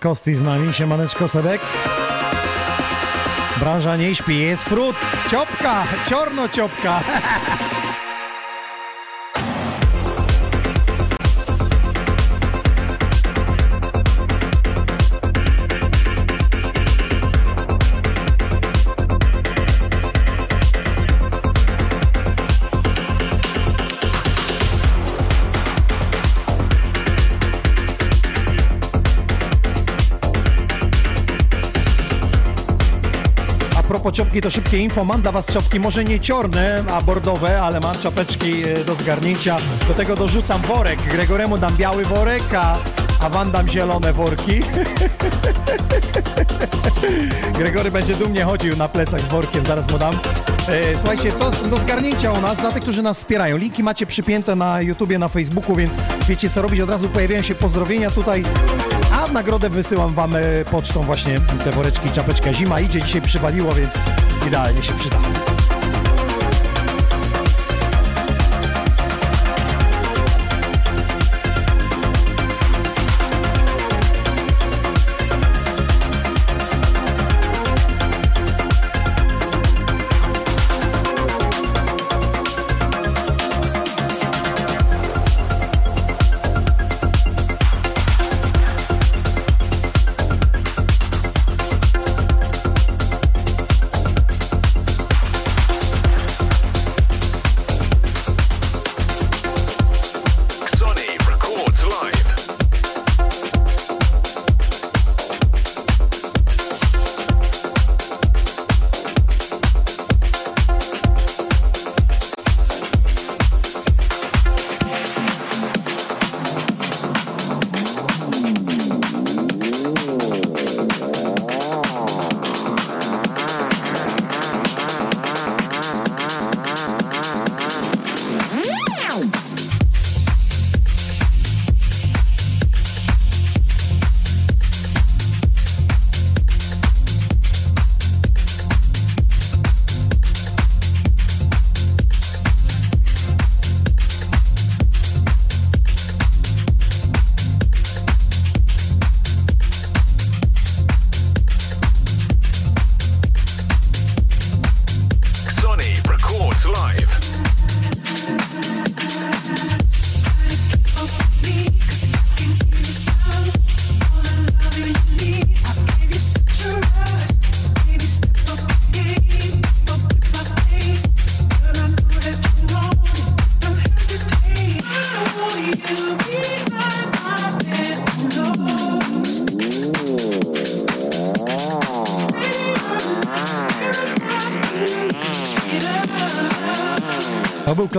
Kosti z nami, siemaneczko Sebek. Branża nie śpi, jest frut, ciopka, ciorno ciopka. [LAUGHS] Ciopki, to szybkie info. Mam dla Was ciopki, może nie ciorne, a bordowe, ale mam czapeczki e, do zgarnięcia. Do tego dorzucam worek. Gregoremu dam biały worek, a, a Wam dam zielone worki. [LAUGHS] Gregory będzie dumnie chodził na plecach z workiem, zaraz mu dam. E, Słuchajcie, to do zgarnięcia u nas, dla tych, którzy nas wspierają. Linki macie przypięte na YouTubie, na Facebooku, więc wiecie co robić. Od razu pojawiają się pozdrowienia tutaj. W nagrodę wysyłam wam e, pocztą właśnie te woreczki, czapeczka. Zima idzie, dzisiaj przywaliło, więc idealnie się przyda.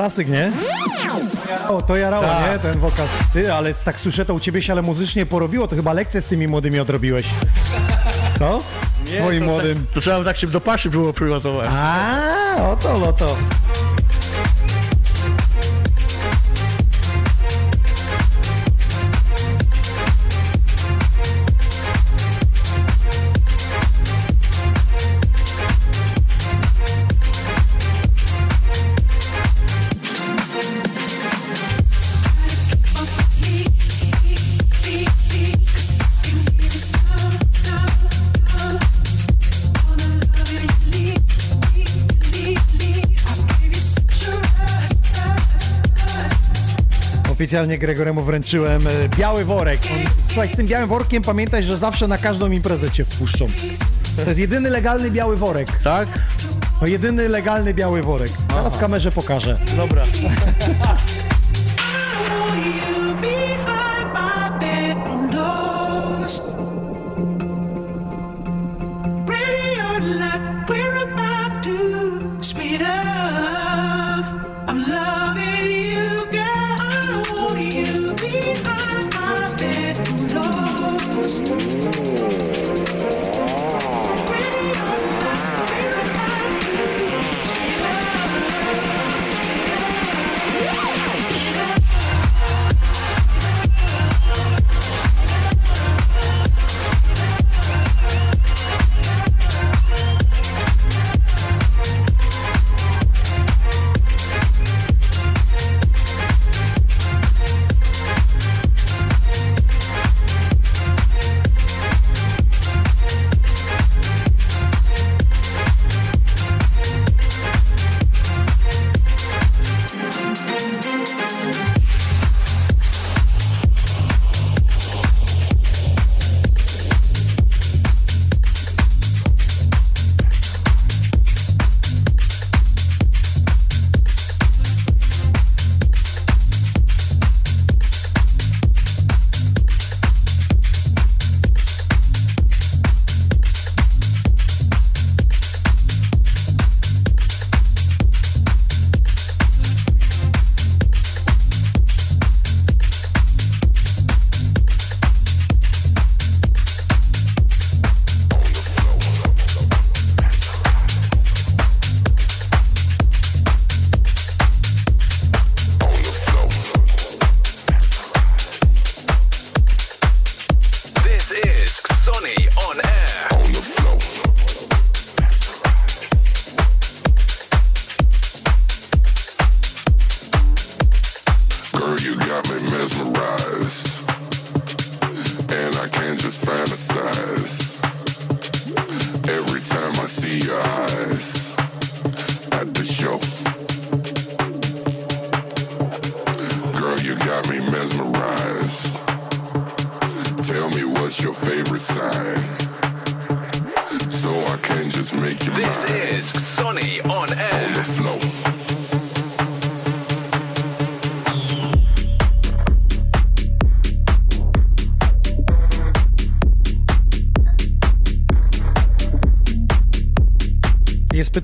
Klasyk, nie? O, to jarało, Tak. nie? Ten wokal. Ty, ale tak słyszę, to u ciebie się ale muzycznie porobiło, to chyba lekcję z tymi młodymi odrobiłeś. Co? Z twoim to, młodym. Tak, to trzeba tak się do paszy było przygotować. A, oto, no to. Oficjalnie Gregoremu wręczyłem e, biały worek. On, słuchaj, z tym białym workiem pamiętaj, że zawsze na każdą imprezę cię wpuszczą. To jest jedyny legalny biały worek. Tak? To jedyny legalny biały worek. Teraz kamerze pokażę. Dobra.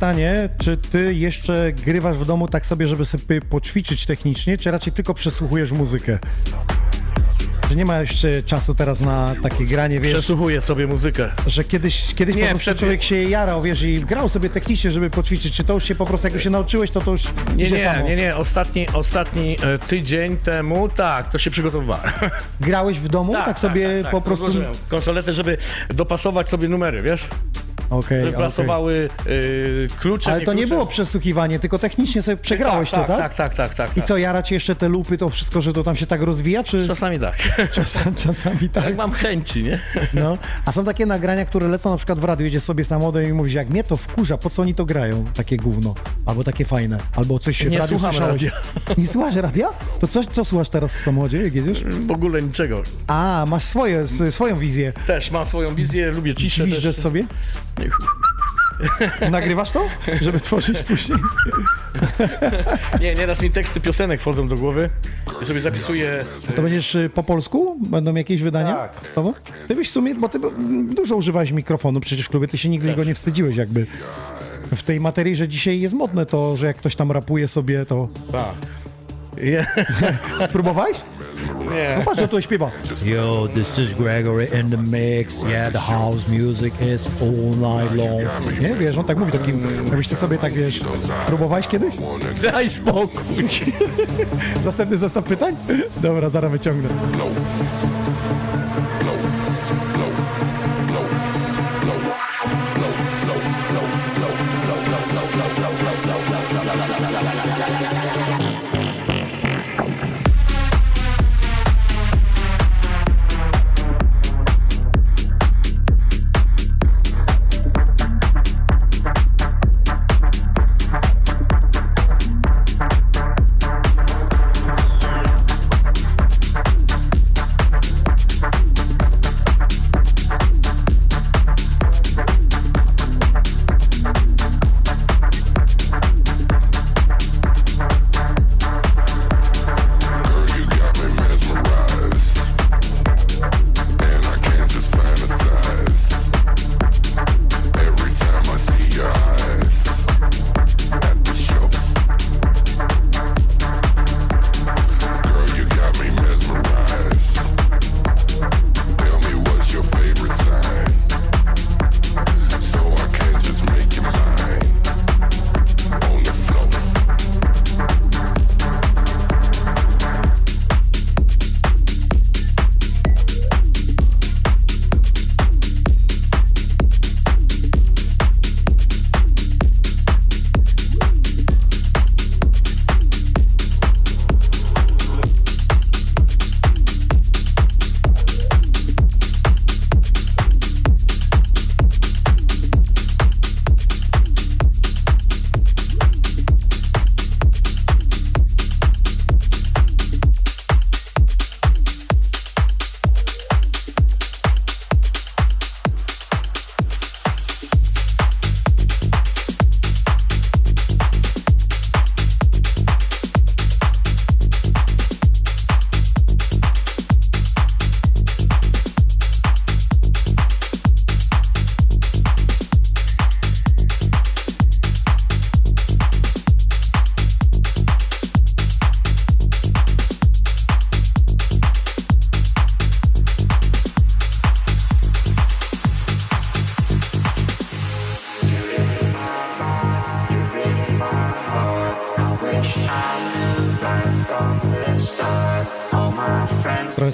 Pytanie, czy ty jeszcze grywasz w domu tak sobie, żeby sobie poćwiczyć technicznie, czy raczej tylko przesłuchujesz muzykę? Że nie ma jeszcze czasu teraz na takie granie, wiesz, Przesłuchuję sobie muzykę. że kiedyś, kiedyś Nie, po prostu przed- człowiek się jarał, wiesz, i grał sobie technicznie, żeby poćwiczyć, czy to już się po prostu, jak już się nauczyłeś, to to już Nie, idzie nie, samo. nie, nie. Ostatni, ostatni e, tydzień temu, tak, to się przygotowywałem. Grałeś w domu, tak, sobie po prostu... Konsoletę, żeby dopasować sobie numery, wiesz? Okej, Żeby okej. pasowały y, klucze. Ale to nie klucze. było przesłuchiwanie, tylko technicznie sobie przegrałeś tak, to, tak? Tak, tak, tak, tak. I tak. co, jara ci jeszcze te lupy, to wszystko, że to tam się tak rozwija, czy Czasami tak. [LAUGHS] czasami, czasami tak? Jak mam chęci, nie? No. A są takie nagrania, które lecą na przykład w radiu, jedzie sobie samochodem i mówisz, jak mnie to wkurza, po co oni to grają? Takie gówno. Albo takie fajne. Albo coś się Nie w radiu słucham słyszałeś. radia. Nie słuchasz radia? To coś, co słuchasz teraz w samochodzie, jak jedziesz? W ogóle niczego. A, masz swoje, swoją wizję. Też mam swoją wizję, lubię ciszę. Też. sobie? [LAUGHS] Nagrywasz to, żeby tworzyć później? [LAUGHS] Nie, nieraz mi teksty piosenek wchodzą do głowy i sobie zapisuję. To będziesz y, po polsku? Będą jakieś wydania? Tak. Tobą? Ty byś w sumie, bo ty dużo używałeś mikrofonu przecież w klubie, ty się nigdy go nie wstydziłeś jakby. W tej materii, że dzisiaj jest modne to, że jak ktoś tam rapuje sobie, to... Tak. [LAUGHS] Ja, Próbowałeś? Nie. No patrz, że tu śpiewa. Yo, this is Gregory in the mix. Yeah, the house music is all night long. Nie, wiesz, on tak mówi takim, jakbyś ty sobie tak, wiesz, próbowałeś kiedyś? Daj spokój. [LAUGHS] Następny zestaw pytań? Dobra, zaraz wyciągnę.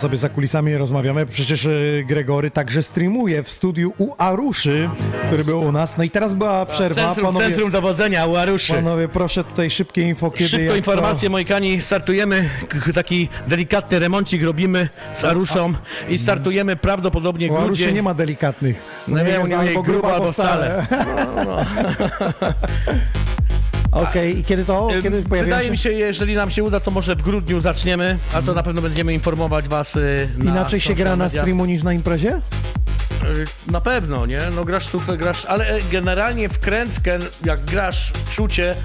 Sobie za kulisami rozmawiamy. Przecież e, Gregory także streamuje w studiu u Aruszy, który był u nas. No i teraz była przerwa. Centrum, Panowie, centrum dowodzenia u Aruszy. panowie proszę tutaj szybkie info, kiedy Szybko informacje, moi kani, startujemy, taki delikatny remoncik robimy z Aruszą i startujemy prawdopodobnie Co. U Aruszy grudzień. nie ma delikatnych. No nie, jest nie, nie, grubo albo wcale. [LAUGHS] [LAUGHS] [LAUGHS] Okej, i kiedy to? Kiedy Wydaje się? mi się, jeżeli nam się uda, to może w grudniu zaczniemy, a to na pewno będziemy informować was y, na Inaczej się gra na streamu niż na imprezie? Y, Na pewno, nie? No grasz tutaj, grasz, ale e, generalnie w krętkę, jak grasz w czucie, y,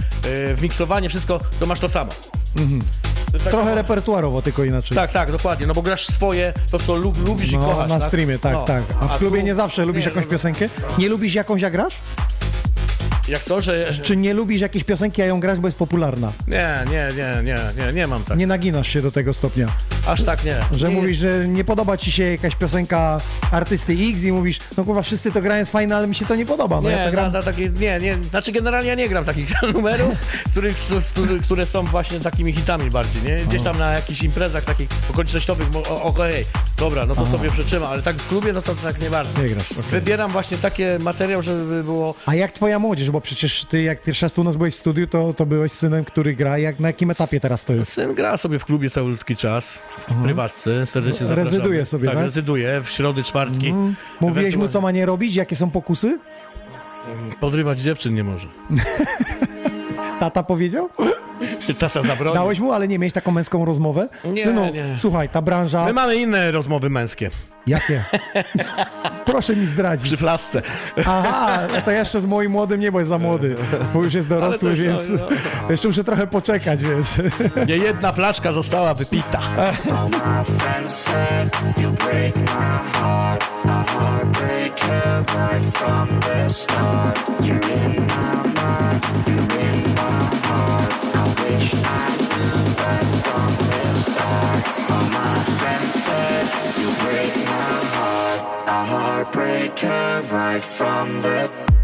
w miksowanie, wszystko, to masz to samo. To jest taka- Trochę repertuarowo, tylko inaczej. Tak, tak, dokładnie, no bo grasz swoje, to co lub, lubisz i No, kochasz. na tak? streamie, tak, No. tak. A w klubie nie zawsze lubisz nie, jakąś no, piosenkę? Nie lubisz jakąś, jak grasz? Jak co, że... Czy nie lubisz jakiejś piosenki, a ją grasz, bo jest popularna? Nie, nie, nie, nie, nie, nie mam tak. Nie naginasz się do tego stopnia, Aż tak nie. że nie, mówisz, że nie podoba ci się jakaś piosenka artysty X i mówisz, no kurwa, wszyscy to grają, jest fajne, ale mi się to nie podoba. No Nie, ja to gram... na, na takie, nie, nie, znaczy generalnie ja nie gram takich [LAUGHS] numerów, których, które są właśnie takimi hitami bardziej, nie? Gdzieś tam na jakichś imprezach takich okolicznościowych, okej, dobra, no to sobie przetrzymam, ale tak w klubie, no to tak nie bardzo. Nie grasz, okej. Wybieram właśnie takie materiał, żeby było... A jak twoja młodzież, bo przecież ty jak pierwszy raz tu u nas byłeś w studiu, to, to byłeś synem, który gra. Jak, na jakim etapie teraz to jest? Syn gra sobie w klubie cały ludzki czas, w prywatce, serdecznie zapraszamy. Rezyduje sobie, tak? tak? rezyduje w środy, czwartki. Mówiłeś mu, co ma nie robić? Jakie są pokusy? Podrywać dziewczyn nie może. [LAUGHS] Tata powiedział? [LAUGHS] Tata zabronił. Dałeś mu, ale nie miałeś taką męską rozmowę? Nie, Synu, nie. słuchaj, ta branża... My mamy inne rozmowy męskie. Jakie? Proszę mi Przy zdradzić. flasce. Aha, no to jeszcze z moim młodym nie, bo jest za młody, bo już jest dorosły, to więc już, no, jeszcze muszę trochę poczekać, wiesz. Nie jedna flaszka została wypita. [LAUGHS] heartbreaker right from the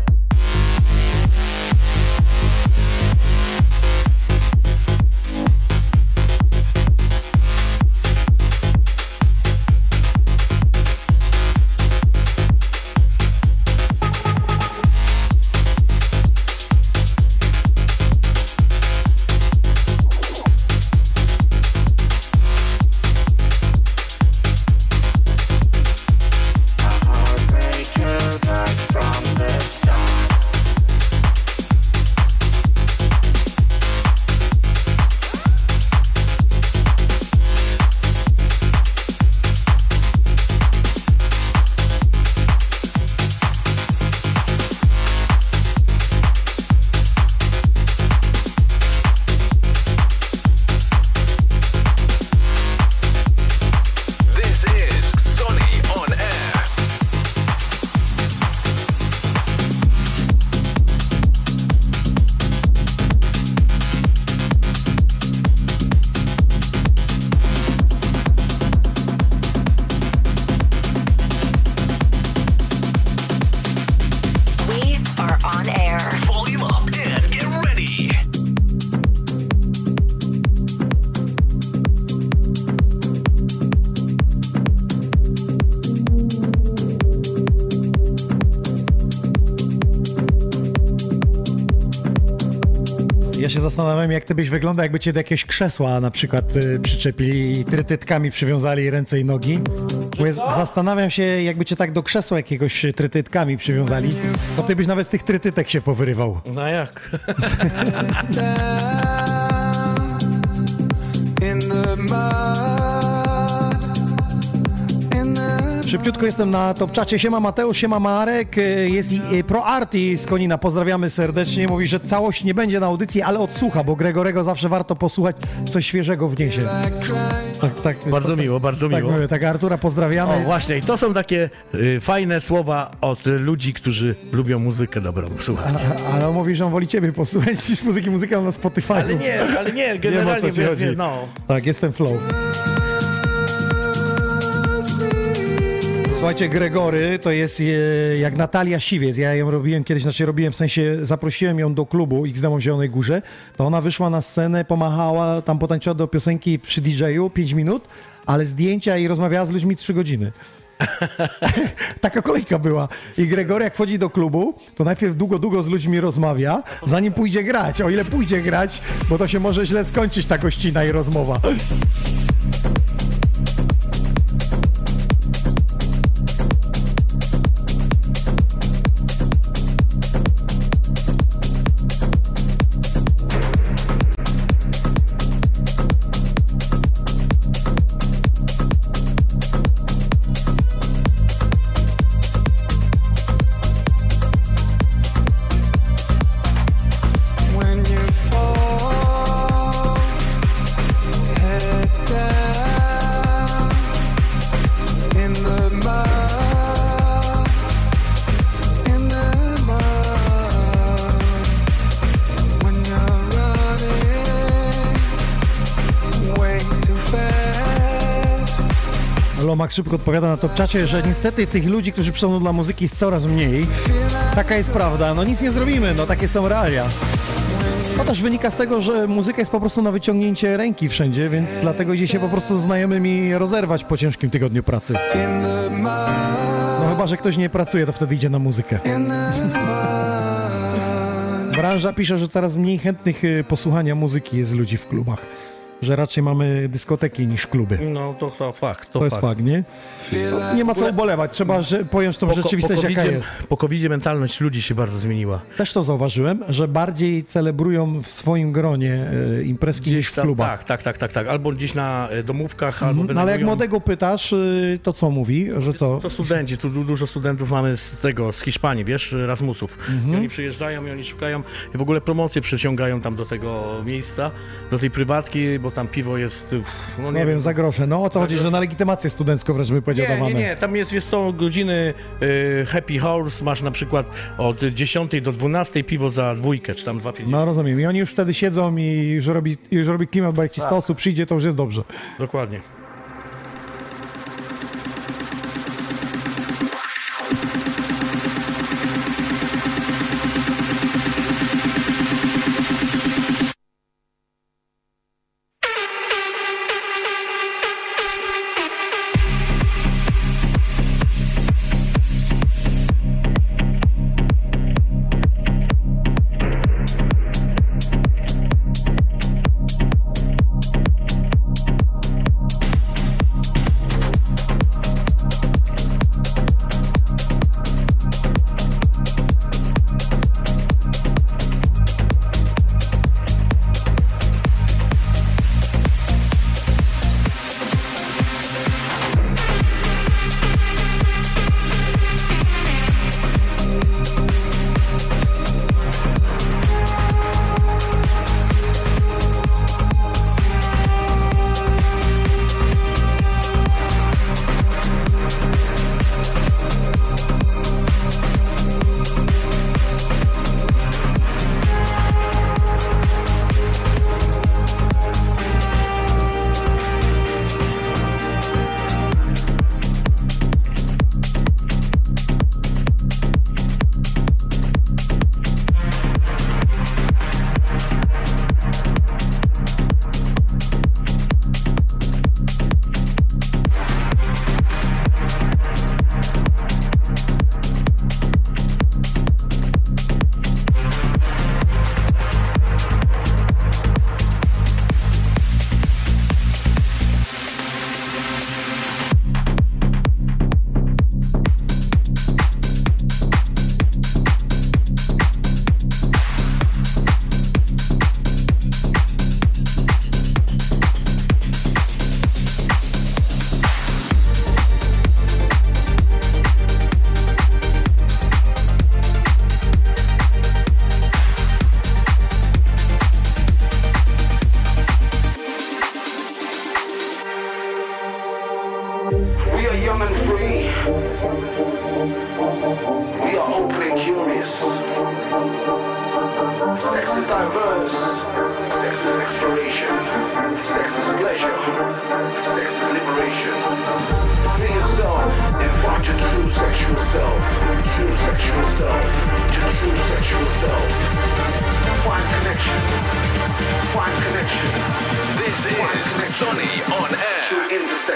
zastanawiam, jak ty byś wyglądał, jakby cię do jakiegoś krzesła na przykład y, przyczepili i trytytkami przywiązali ręce i nogi. Bo jest, zastanawiam się, jakby cię tak do krzesła jakiegoś trytytkami przywiązali, to ty byś nawet z tych trytytek się powyrywał. No jak? [LAUGHS] Szybciutko jestem na topczacie. Siema Mateusz, siema Marek. Y, Jest i y, Pro Arti z Konina. Pozdrawiamy serdecznie. Mówi, że całość nie będzie na audycji, ale odsłucha, bo Gregorego zawsze warto posłuchać, coś świeżego wniesie. Tak, tak. Bardzo miło, bardzo Tak, miło. mówię, tak Artura pozdrawiamy. O, właśnie, i to są takie y, fajne słowa od ludzi, którzy lubią muzykę dobrą słuchać. A- Ale on mówi, że on woli ciebie posłuchać niż muzyki muzyka na Spotify. Ale nie, ale nie, [LAUGHS] Wiem, o generalnie co ci chodzi. nie, no. Tak, jestem flow. Słuchajcie, Gregory to jest e, jak Natalia Siwiec. Ja ją robiłem kiedyś, znaczy robiłem w sensie, zaprosiłem ją do klubu XDM w Zielonej Górze. To ona wyszła na scenę, pomachała, tam potańczyła do piosenki przy DJ-u 5 minut, ale zdjęcia i rozmawiała z ludźmi 3 godziny. [LAUGHS] Taka kolejka była. I Gregory jak wchodzi do klubu, to najpierw długo, długo z ludźmi rozmawia, zanim pójdzie grać. O ile pójdzie grać, bo to się może źle skończyć ta gościna i rozmowa. Szybko odpowiada na topczacie, że niestety tych ludzi, którzy przychodzą dla muzyki jest coraz mniej. Taka jest prawda. No nic nie zrobimy, no takie są realia. To też wynika z tego, że muzyka jest po prostu na wyciągnięcie ręki wszędzie, więc dlatego idzie się po prostu znajomymi rozerwać po ciężkim tygodniu pracy. No chyba, że ktoś nie pracuje, to wtedy idzie na muzykę. Branża pisze, że coraz mniej chętnych y, posłuchania muzyki jest ludzi w klubach. Że raczej mamy dyskoteki niż kluby. No to, to fakt, to, To jest fakt, nie? Nie ma co ubolewać, trzeba że, pojąć tą Po, rzeczywistość, po, jaka jest. po covidzie mentalność ludzi się bardzo zmieniła. Też to zauważyłem, że bardziej celebrują w swoim gronie e, imprezki niż w klubach. Tak, tak, tak, tak, tak. Albo gdzieś na e, domówkach, albo Mhm. No, ale jak wynajmują- młodego pytasz, y, to co mówi, że co? To studenci, tu du- dużo studentów mamy z tego, z Hiszpanii, wiesz, Erasmusów. Mhm. I oni przyjeżdżają i oni szukają i w ogóle promocje przyciągają tam do tego miejsca, do tej prywatki, bo tam piwo jest, uff, no nie Nie wiem, za grosze. No o co chodzi, że na legitymację studencką wręcz by powiedział Nie, nie, dawane. nie, tam jest, jest to godziny y, Happy Horse, masz na przykład od 10 do 12 piwo za dwójkę, czy tam 2,50. No rozumiem. I oni już wtedy siedzą i już robi, już robi klimat, bo jak ci 100 Tak. osób przyjdzie, to już jest dobrze. Dokładnie.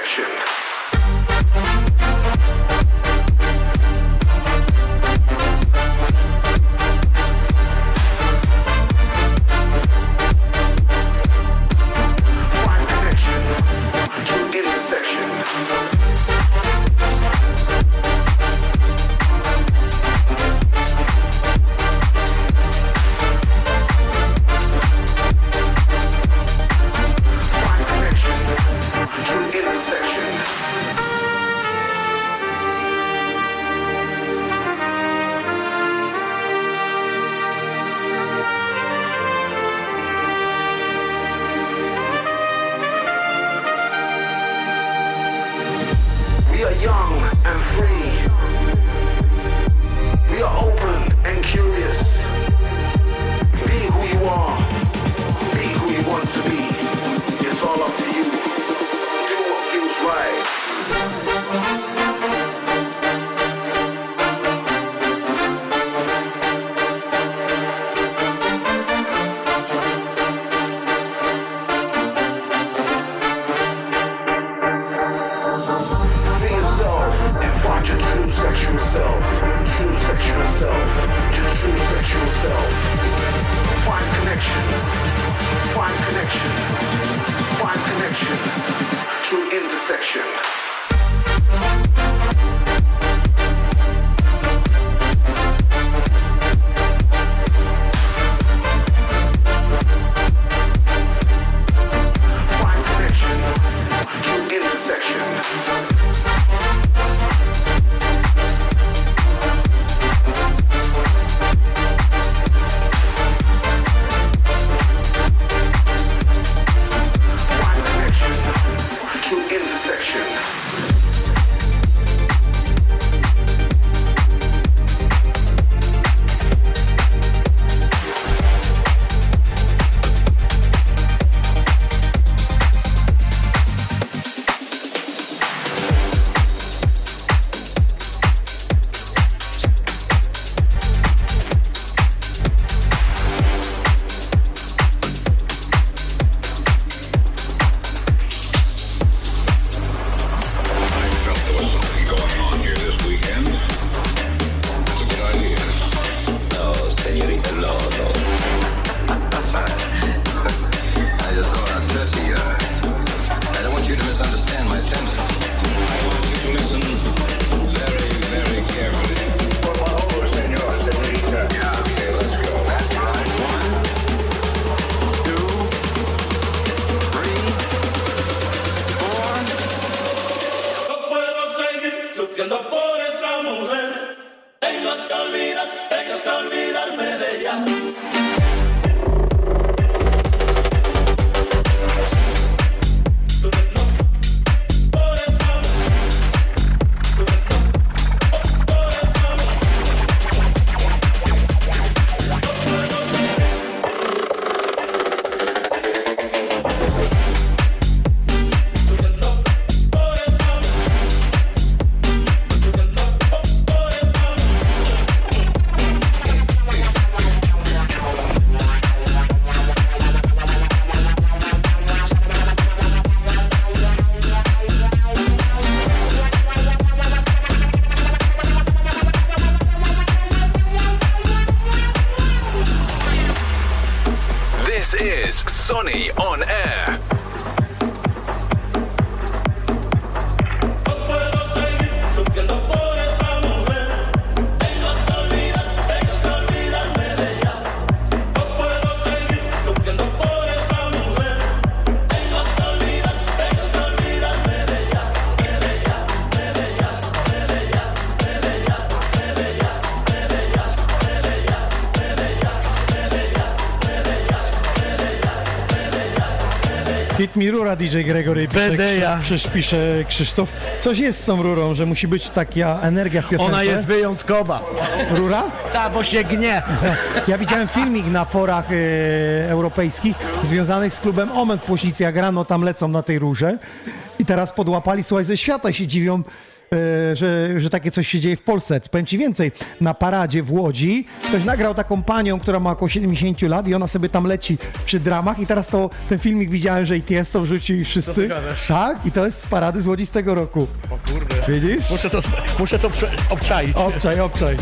Action. On Air. Rura DJ Gregory pisze, Bedeja. Krzyż, pisze Krzysztof. Coś jest z tą rurą, że musi być taka energia w piosence. Ona jest wyjątkowa. Rura? Ta, bo się gnie. Ja widziałem filmik na forach e, europejskich związanych z klubem Omen w Płośnicy, jak rano tam lecą na tej rurze i teraz podłapali, słuchaj, ze świata się dziwią, że, że takie coś się dzieje w Polsce. Powiem Ci więcej, na paradzie w Łodzi ktoś nagrał taką panią, która ma około 70 lat i ona sobie tam leci przy dramach i teraz to ten filmik widziałem, że i Tiesto wrzucili wszyscy. Tak, i to jest z parady z Łodzi z tego roku. O kurde. Widzisz? Muszę to, muszę to obczaić. Obczaj, obczaj.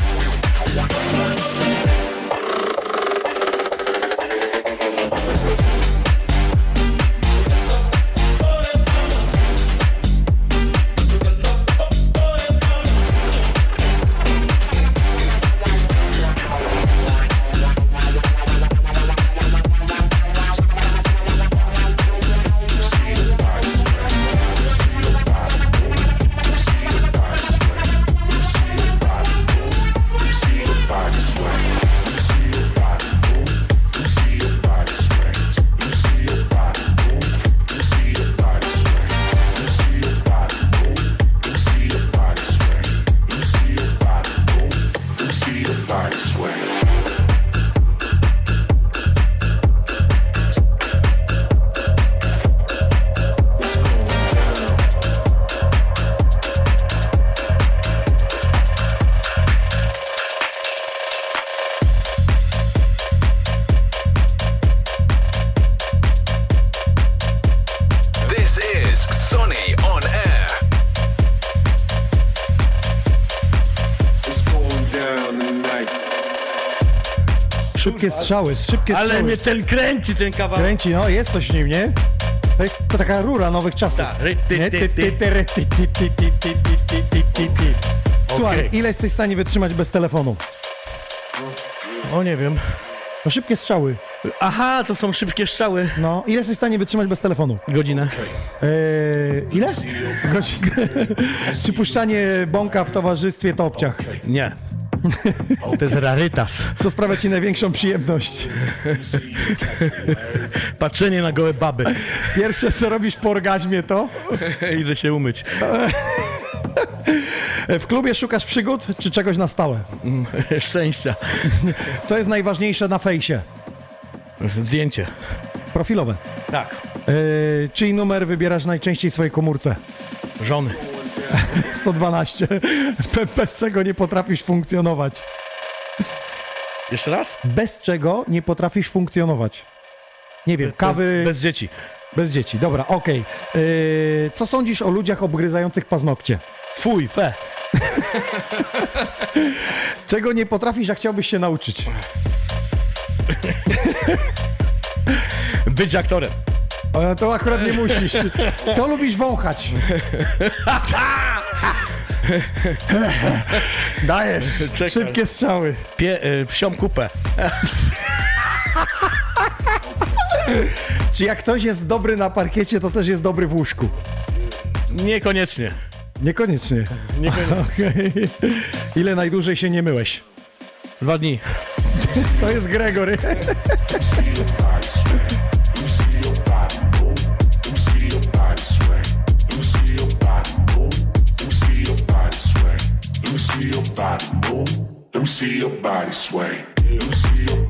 strzały, szybkie Ale strzały. mnie ten kręci, ten kawałek. Kręci, no jest coś w nim, nie? To, to taka rura nowych czasów. Słuchaj, ile jesteś w stanie wytrzymać bez telefonu? O, nie wiem. No szybkie strzały. Aha, to są szybkie strzały. No, ile jesteś w stanie wytrzymać bez telefonu? Godzinę. Eee, ile? Godzinę. Czy [LAUGHS] puszczanie bąka w towarzystwie to obciach? Nie. To jest rarytas. Co sprawia ci największą przyjemność? Patrzenie na gołe baby. Pierwsze, co robisz po orgazmie to? [LAUGHS] Idę się umyć. W klubie szukasz przygód, czy czegoś na stałe? Szczęścia. Co jest najważniejsze na fejsie? Zdjęcie. Profilowe. Tak. Eee, czyj numer wybierasz najczęściej w swojej komórce? Żony. [LAUGHS] 112. Be- Bez czego nie potrafisz funkcjonować? Jeszcze raz? Bez czego nie potrafisz funkcjonować? Nie wiem, kawy... Bez, bez dzieci. Bez dzieci, dobra, okej. Eee, co sądzisz o ludziach obgryzających paznokcie? Fuj, fe. [LAUGHS] Czego nie potrafisz, a chciałbyś się nauczyć? Być aktorem. To akurat nie musisz. Co lubisz wąchać? Dajesz. Czekaj. Szybkie strzały. Pie, y, psią kupę. Czy jak ktoś jest dobry na parkiecie, to też jest dobry w łóżku? Niekoniecznie. Niekoniecznie. Niekoniecznie. [LAUGHS] Okej. Ile najdłużej się nie myłeś? Dwa dni. To jest Gregory. Body sway. Me see your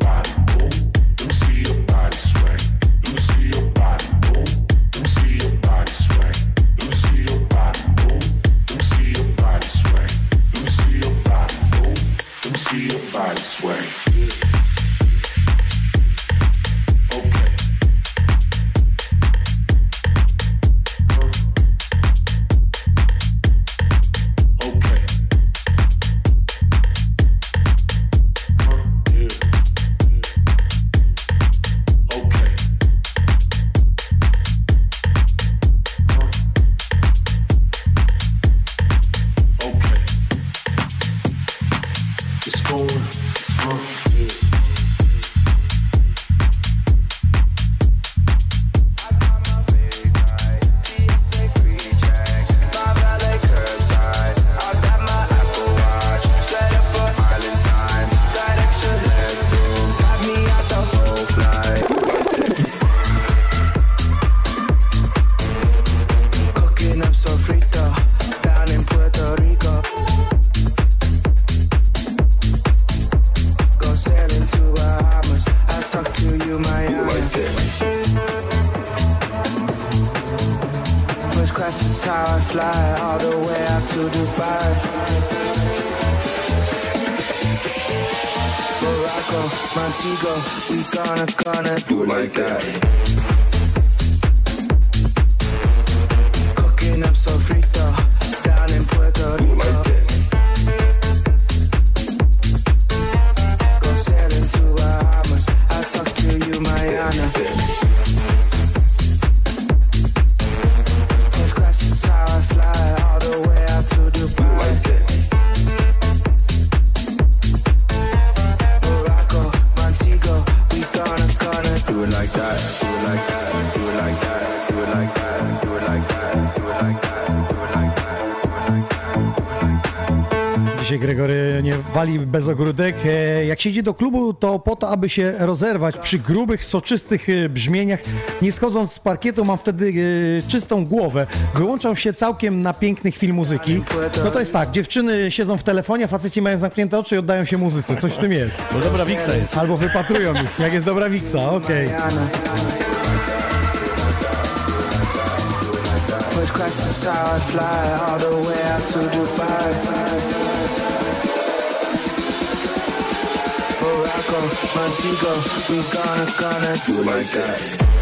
Bez ogródek. E, Jak się idzie do klubu, to po to, aby się rozerwać przy grubych, soczystych e, brzmieniach. Nie schodząc z parkietu, mam wtedy e, czystą głowę. Wyłączam się całkiem na piękny chwil muzyki. No to jest tak, dziewczyny siedzą w telefonie, faceci mają zamknięte oczy i oddają się muzyce. Coś w tym jest. Bo dobra wiksa jest. Albo wypatrują ich, jak jest dobra wiksa, okej. First class is how I fly all the way out to Dubai. Morocco, Montego, we gonna, gonna do like that.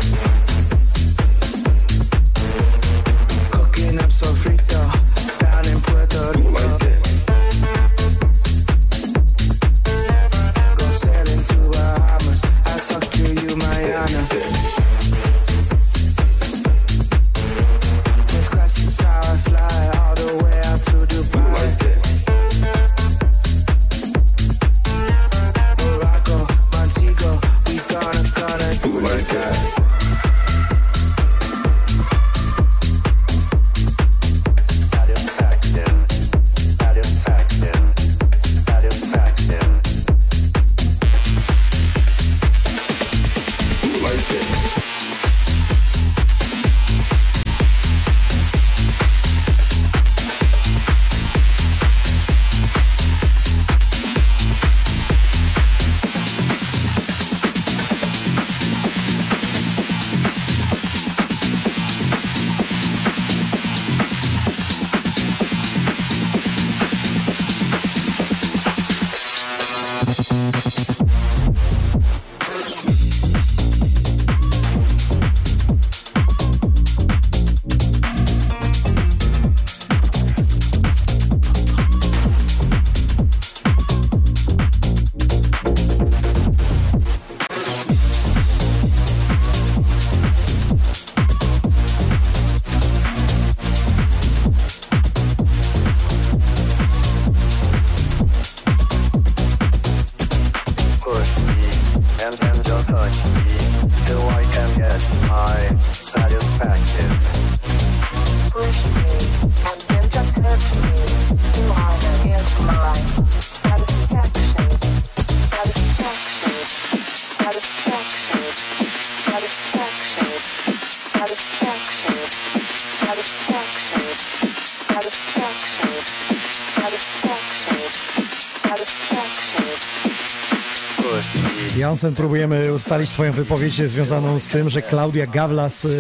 Jansen, próbujemy ustalić Twoją wypowiedź związaną z tym, że Klaudia Gawlas y,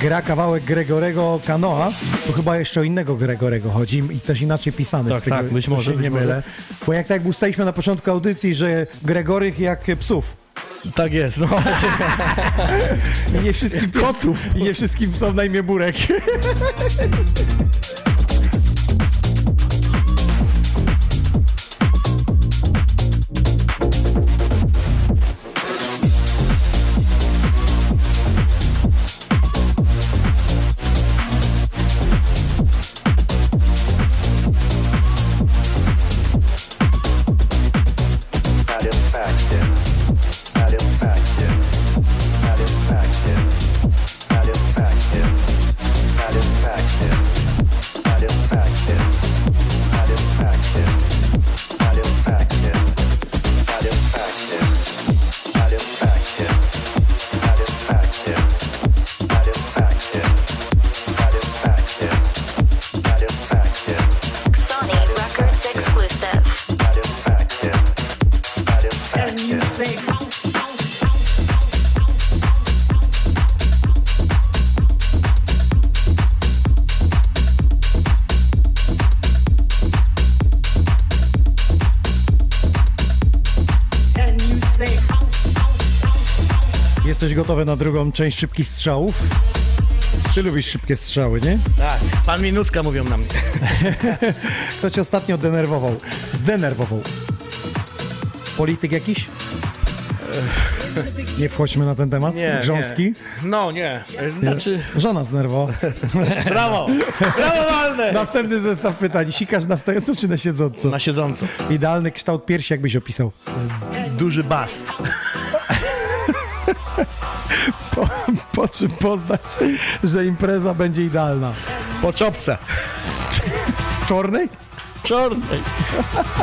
gra kawałek Gregorego Kanoa. To chyba jeszcze o innego Gregorego chodzi i też inaczej pisany Tak, z tego, tak, być że może, nie mylę. Bo jak tak ustaliliśmy na początku audycji, że Gregorych jak psów. Tak jest, no. [LAUGHS] I nie wszystkim kotów. I nie wszystkim psom na imię Burek. [LAUGHS] Jesteś gotowy na drugą część szybkich strzałów? Ty lubisz szybkie strzały, nie? Tak, pan minutka mówią na mnie. [LAUGHS] Kto cię ostatnio denerwował? Zdenerwował? Polityk jakiś? Nie wchodźmy na ten temat. Nie, Grząski? nie. No nie, znaczy... Żona zdenerwowała. [LAUGHS] Brawo! Brawo walne! Następny zestaw pytań. Sikasz na stojąco czy na siedząco? Na siedząco. Idealny kształt piersi, jakbyś opisał. Duży bas. Po, po czym poznać, że impreza będzie idealna? Po czopce. Czornej? Czarnej.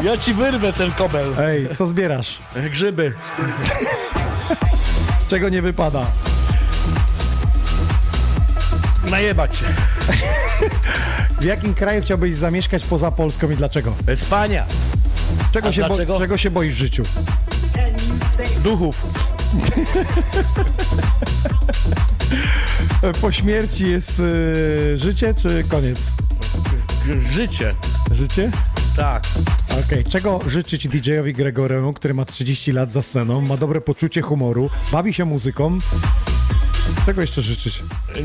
Ja ci wyrwę ten kobel. Ej, co zbierasz? Grzyby. Czego nie wypada? Najebać się. W jakim kraju chciałbyś zamieszkać poza Polską i dlaczego? Spania. Czego, A się, dlaczego? czego się boisz w życiu? Duchów. [LAUGHS] Po śmierci jest y, życie czy koniec? Życie. Życie? Tak. Okej, czego życzyć DJ-owi Gregoremu, który ma 30 lat za sceną, ma dobre poczucie humoru, bawi się muzyką? Czego jeszcze życzyć?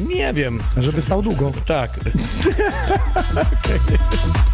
Nie wiem. Żeby stał długo. Tak. [LAUGHS] [LAUGHS] In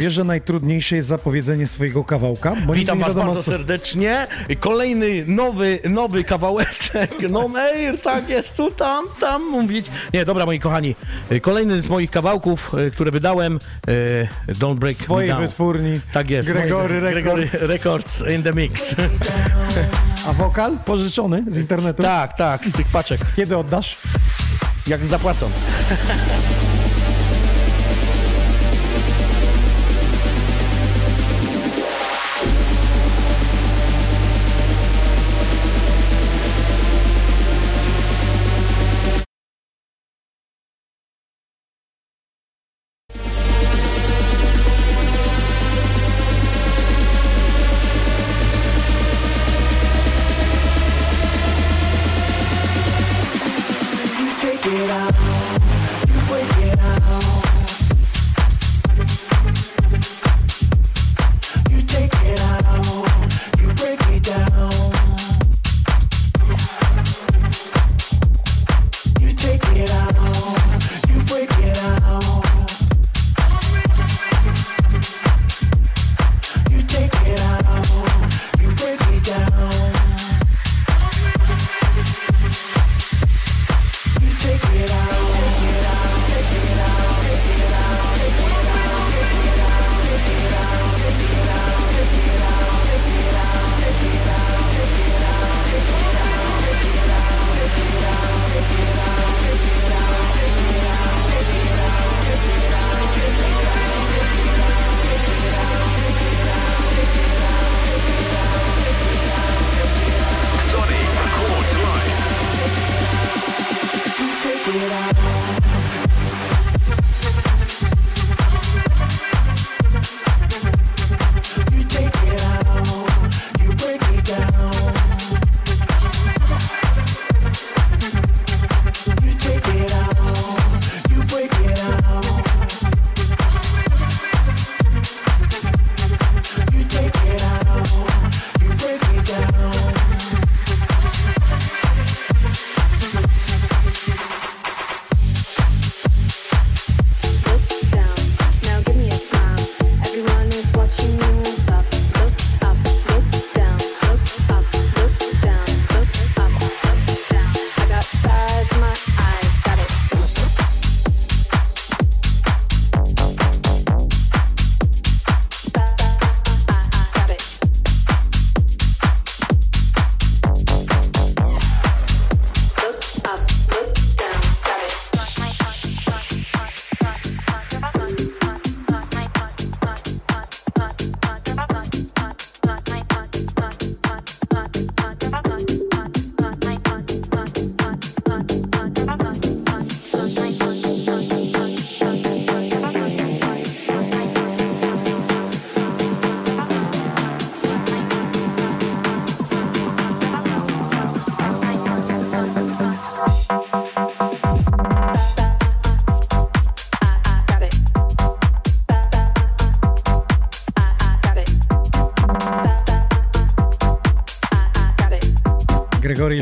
Wiesz, że najtrudniejsze jest zapowiedzenie swojego kawałka? Bo Witam was wiadomo, bardzo co- serdecznie. Kolejny nowy, nowy kawałeczek. [LAUGHS] No Meir, tak jest, tu, tam, tam mówić. Nie, dobra, moi kochani. Kolejny z moich kawałków, e, które wydałem, e, Don't Break Swojej wytwórni. Tak jest. Gregory moje- Gregory Records. Records in the mix. [LAUGHS] A wokal pożyczony z internetu? Tak, tak, z tych paczek. Kiedy oddasz? Jak zapłacą. [LAUGHS]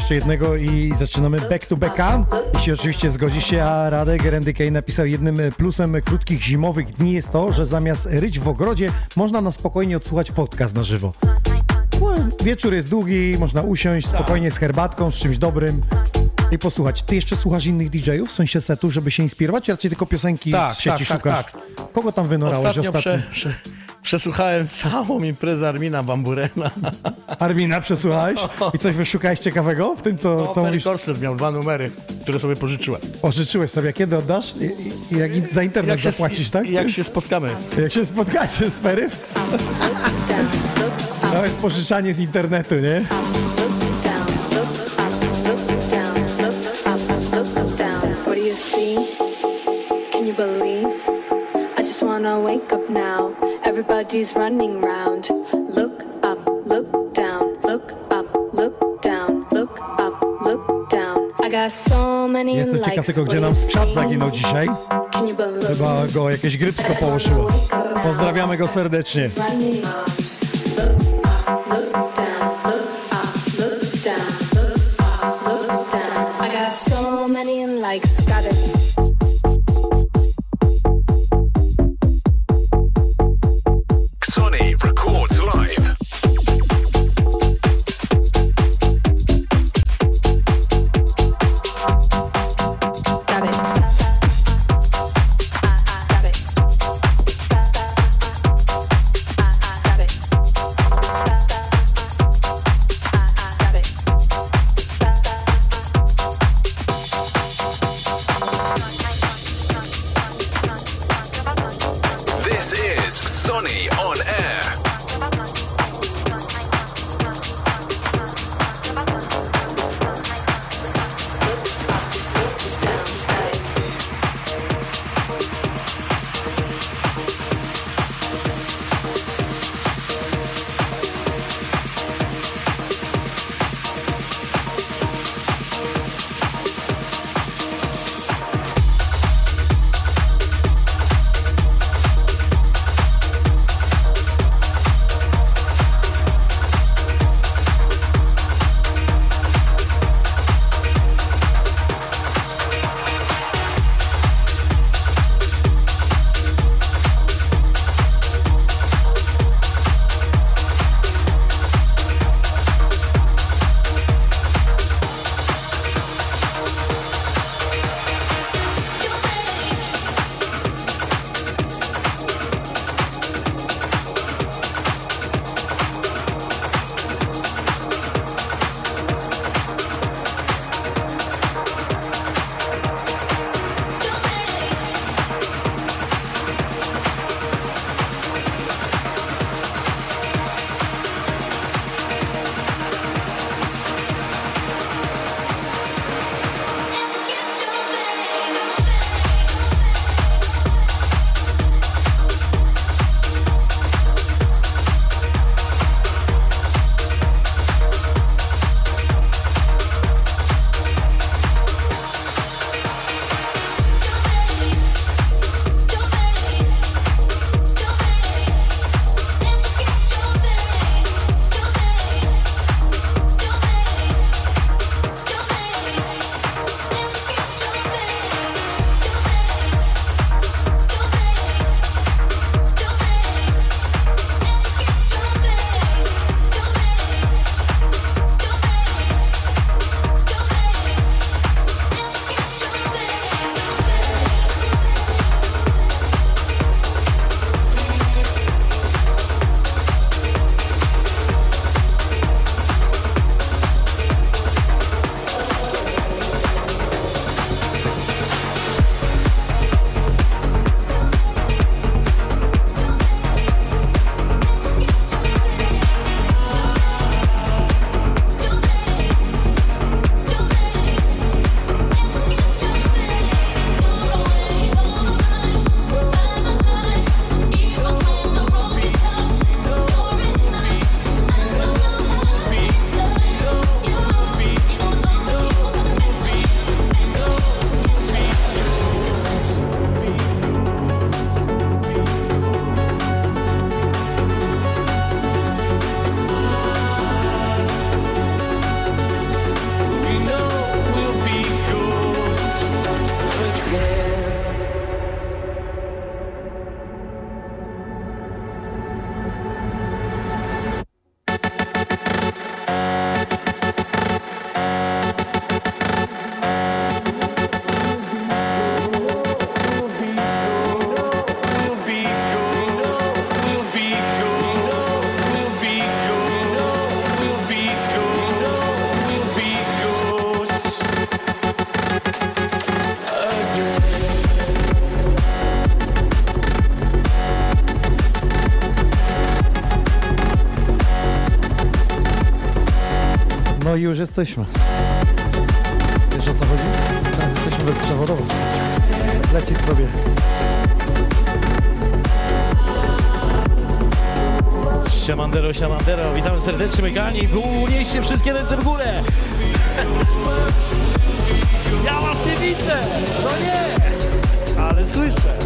jeszcze jednego i zaczynamy back to backa. Jeśli oczywiście zgodzi się, a Radek Rendykej napisał jednym plusem krótkich zimowych dni jest to, że zamiast ryć w ogrodzie, można na spokojnie odsłuchać podcast na żywo. No, wieczór jest długi, można usiąść spokojnie z herbatką, z czymś dobrym i posłuchać. Ty jeszcze słuchasz innych DJ-ów, w sensie setu, żeby się inspirować, czy raczej tylko piosenki Tak, z sieci tak, tak, szukasz? tak. Kogo tam wynorałeś Ostatnio ostatnio? prze, prze, przesłuchałem całą imprezę Armina Bamburena. Armina przesłuchałeś? I coś wyszukałeś ciekawego w tym, co, No, co mówisz? Miał dwa numery, które sobie pożyczyłem. Pożyczyłeś sobie, kiedy oddasz? I, i, i jak za internet się, zapłacisz, tak? Jak się spotkamy. Jak się spotkacie z Pery? To jest pożyczanie z internetu, nie? What do you see? Can you believe? I just wanna wake up now. Everybody's running round. Look up, look down, look up, look down, look up, look down. I got so many Jestem ciekaw tylko, gdzie nam skrzat zaginął dzisiaj. Chyba go jakieś grypsko połoszyło. Pozdrawiamy go serdecznie. Look up, look i już jesteśmy. Wiesz o co chodzi? Teraz jesteśmy bezprzewodowo. Lecisz sobie. Siamandero, siamandero, witam serdecznie Mekani. Unieście wszystkie ręce w górę. Ja was nie widzę, no nie, ale słyszę.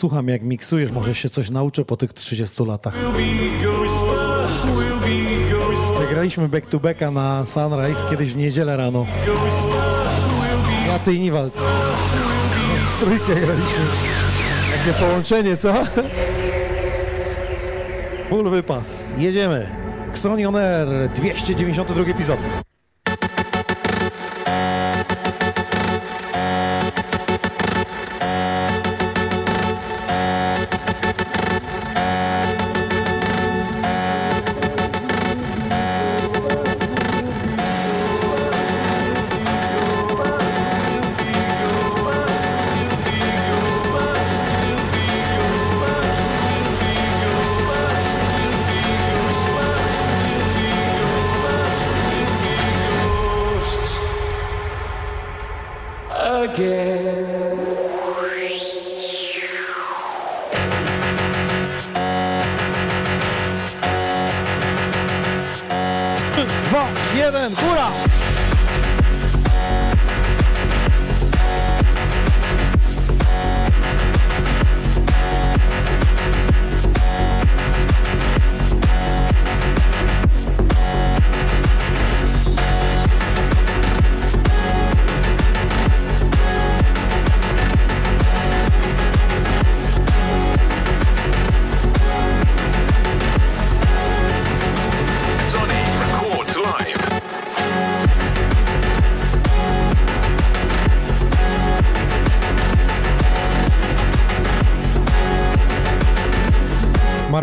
End. Podsłucham jak miksujesz, może się coś nauczę po tych 30 latach. Wygraliśmy back to backa na Sunrise kiedyś w niedzielę rano. Ja, ty i Niwald. Trójkę graliśmy. Jakie połączenie, co? Full wypas. Jedziemy. Xonion Air, 292 epizod.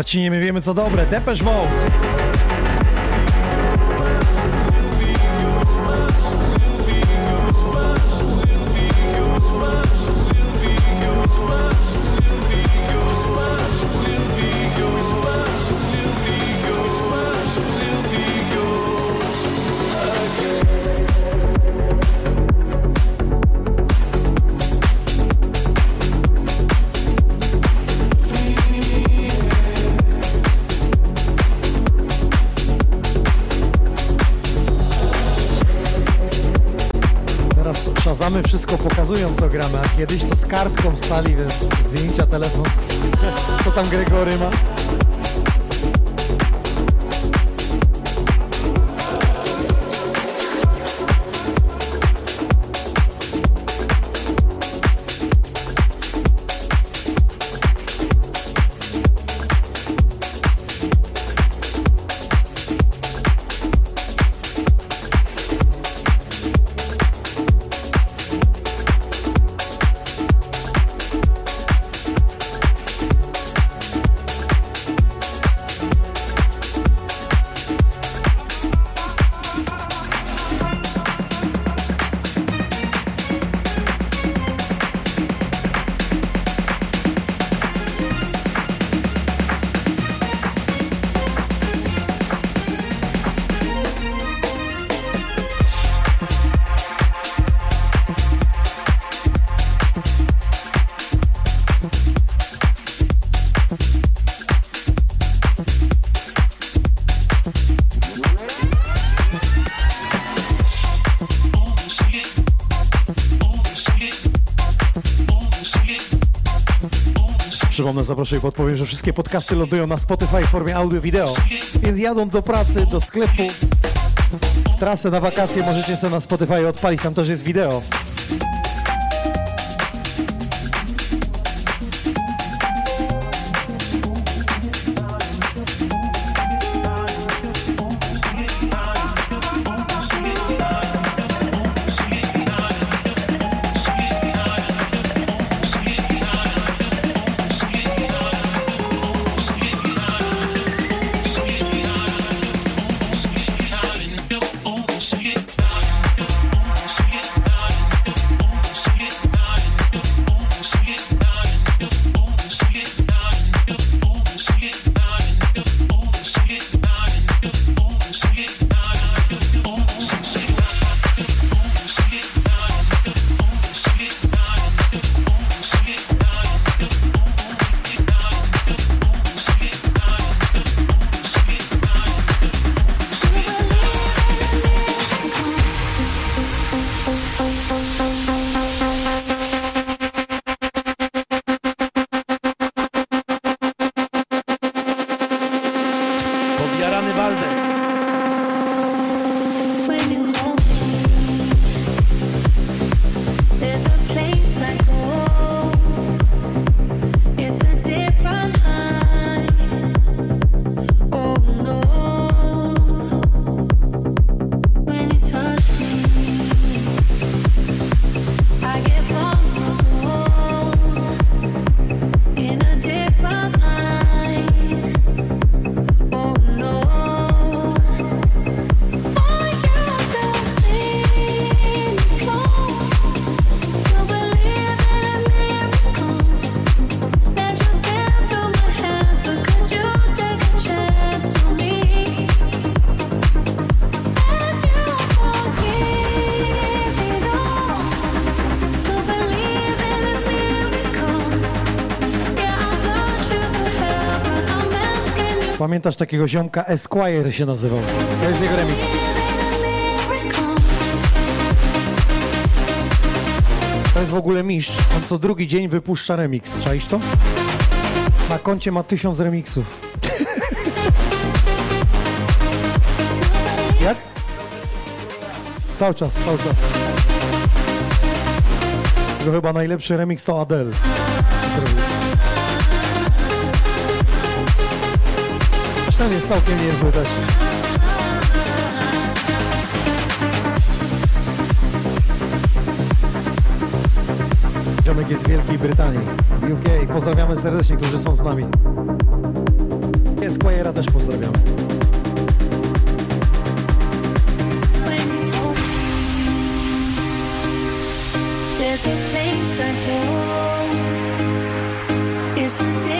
Marcinie, my wiemy co dobre. Depeche Mode. Pokazują co gramy, a kiedyś to z kartką stali, wiesz, zdjęcia, telefon. [LAUGHS] Co tam Gregory ma? Przypomnę, zaproszę i podpowiem, że wszystkie podcasty lądują na Spotify w formie audio-wideo, więc jadą do pracy, do sklepu, trasę na wakacje możecie sobie na Spotify odpalić, tam też jest wideo. Pamiętasz takiego ziomka Esquire się nazywał? To jest jego remix. To jest w ogóle mistrz. On co drugi dzień wypuszcza remix. Czaisz to? Na koncie ma tysiąc remixów. [LAUGHS] Jak? Cały czas, cały czas. Tylko chyba najlepszy remix to Adele zrobił. Ten jest całkiem niezły też. Ziomek jest z Wielkiej Brytanii, UK. Pozdrawiamy serdecznie, którzy są z nami. Esquire'a też pozdrawiamy. There's a place I go. It's a different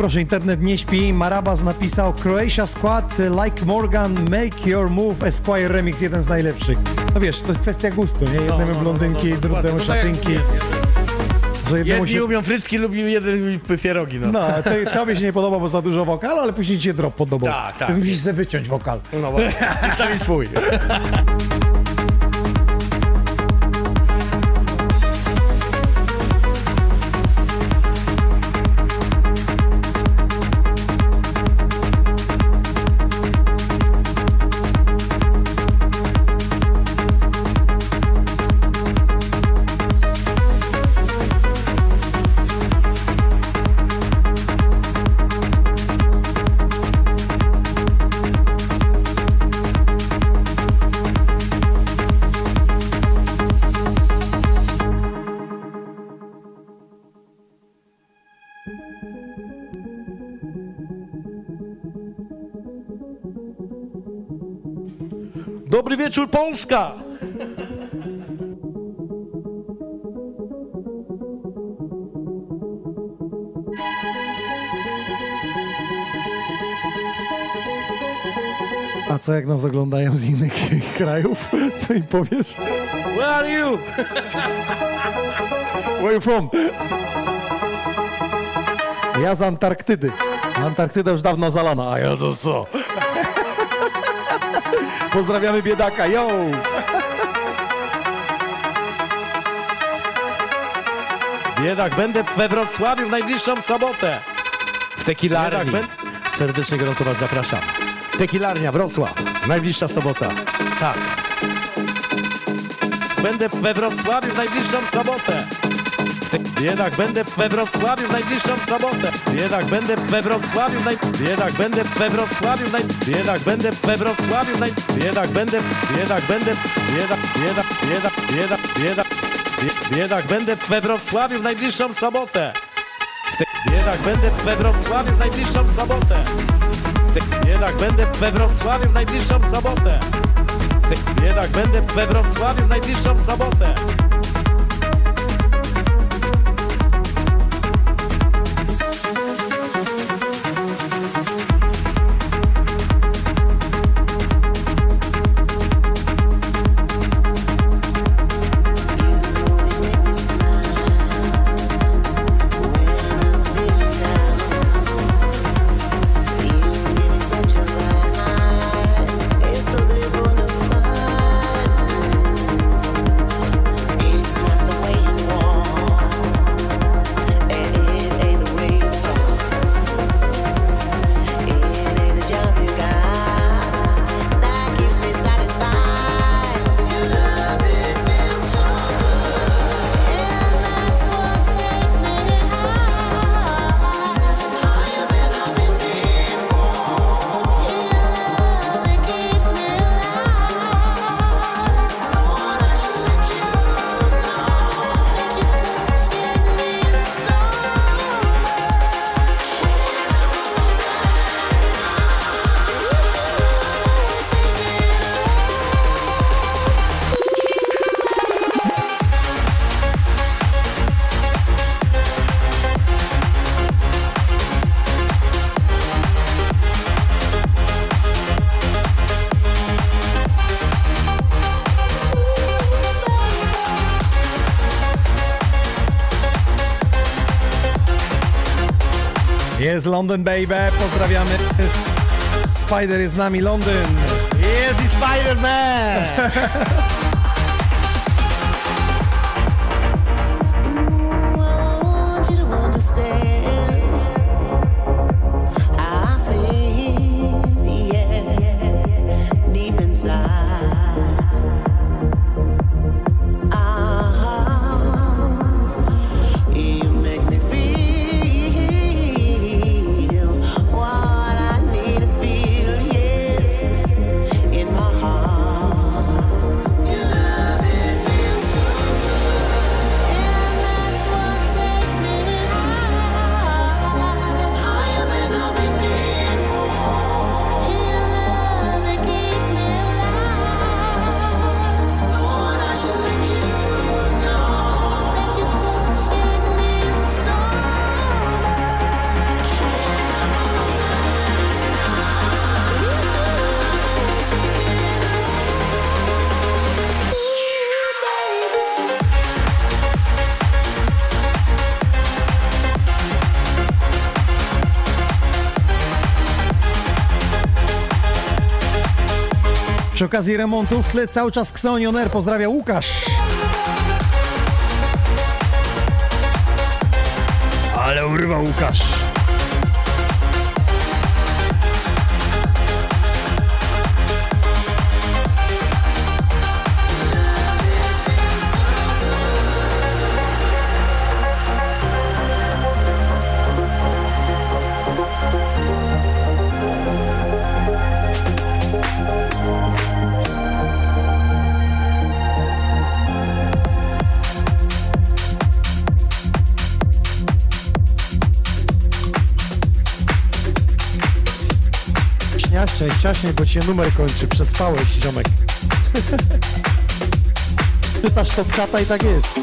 proszę, internet nie śpi. Marabas napisał Croatia Squad, Like Morgan, Make Your Move, Esquire Remix, jeden z najlepszych. No wiesz, to jest kwestia gustu, nie? Jednemu no, no, blondynki, no, no, drugiemu. No tak szatynki. Że jednemu Jedni się... lubią frytki, lubią jeden pierogi, no. No, to, tobie się nie podoba, bo za dużo wokal, ale później ci się drop podobał. Tak, tak. Więc musisz sobie wyciąć wokal. No właśnie, i swój. [LAUGHS] Dobry wieczór, Polska! A co jak nas oglądają z innych [LAUGHS] krajów? Co im powiesz? Where are you? Where you from? Ja z Antarktydy. Antarktyda już dawno zalana, a ja to co? Pozdrawiamy biedaka, yo! Biedak, będę we Wrocławiu w najbliższą sobotę. W Tequilarni. Biedak, Serdecznie gorąco Was zapraszam. Tequilarnia Wrocław. Najbliższa sobota. Tak. Będę we Wrocławiu w najbliższą sobotę. Biedak, będę we Wrocławiu w najbliższą sobotę. Biedak, będę we Wrocławiu w naj... Biedak, będę we Wrocławiu w naj... Biedak, będę we Wrocławiu w naj... Biedak, będę... Biedak, będę... Biedak, biedak, biedak, biedak... Bie- Biedak, będę we Wrocławiu w najbliższą sobotę. Biedak, będę we Wrocławiu w najbliższą sobotę. Biedak, będę we Wrocławiu w najbliższą sobotę. Biedak, będę we Wrocławiu w najbliższą sobotę. Jest London Baby, pozdrawiamy. Spider jest z nami, Londyn. Jest i Spider-Man! [LAUGHS] okazji remontu w tle cały czas Xonion pozdrawia Łukasz. Ale urwał Łukasz. Śniaśniej, ściaśniej, bo ci się numer kończy. Przespałeś, ziomek. [LAUGHS] Pytasz top kata i tak jest.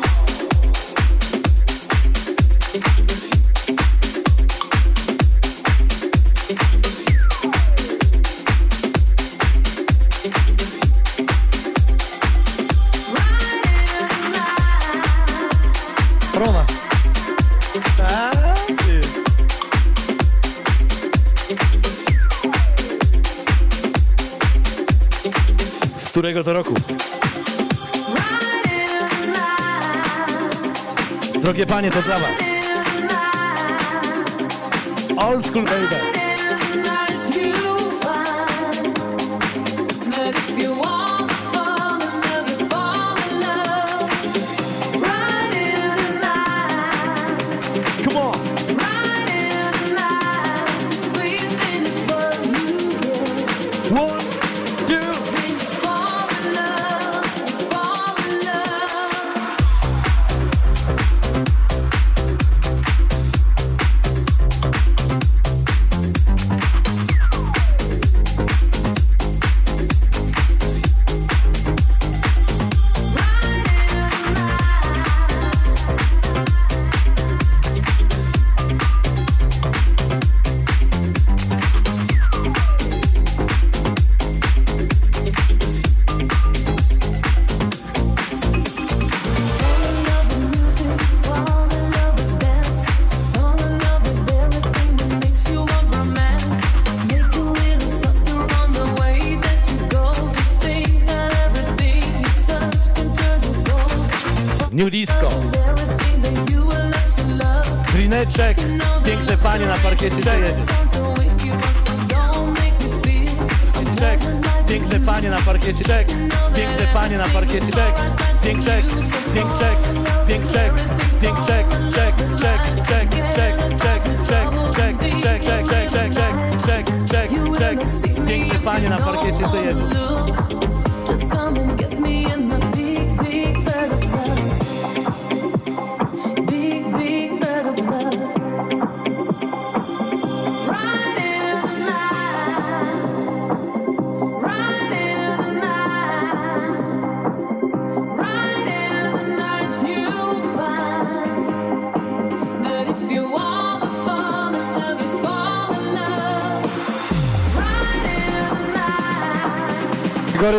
Którego to roku? Drogie panie, to dla was. Old school baby.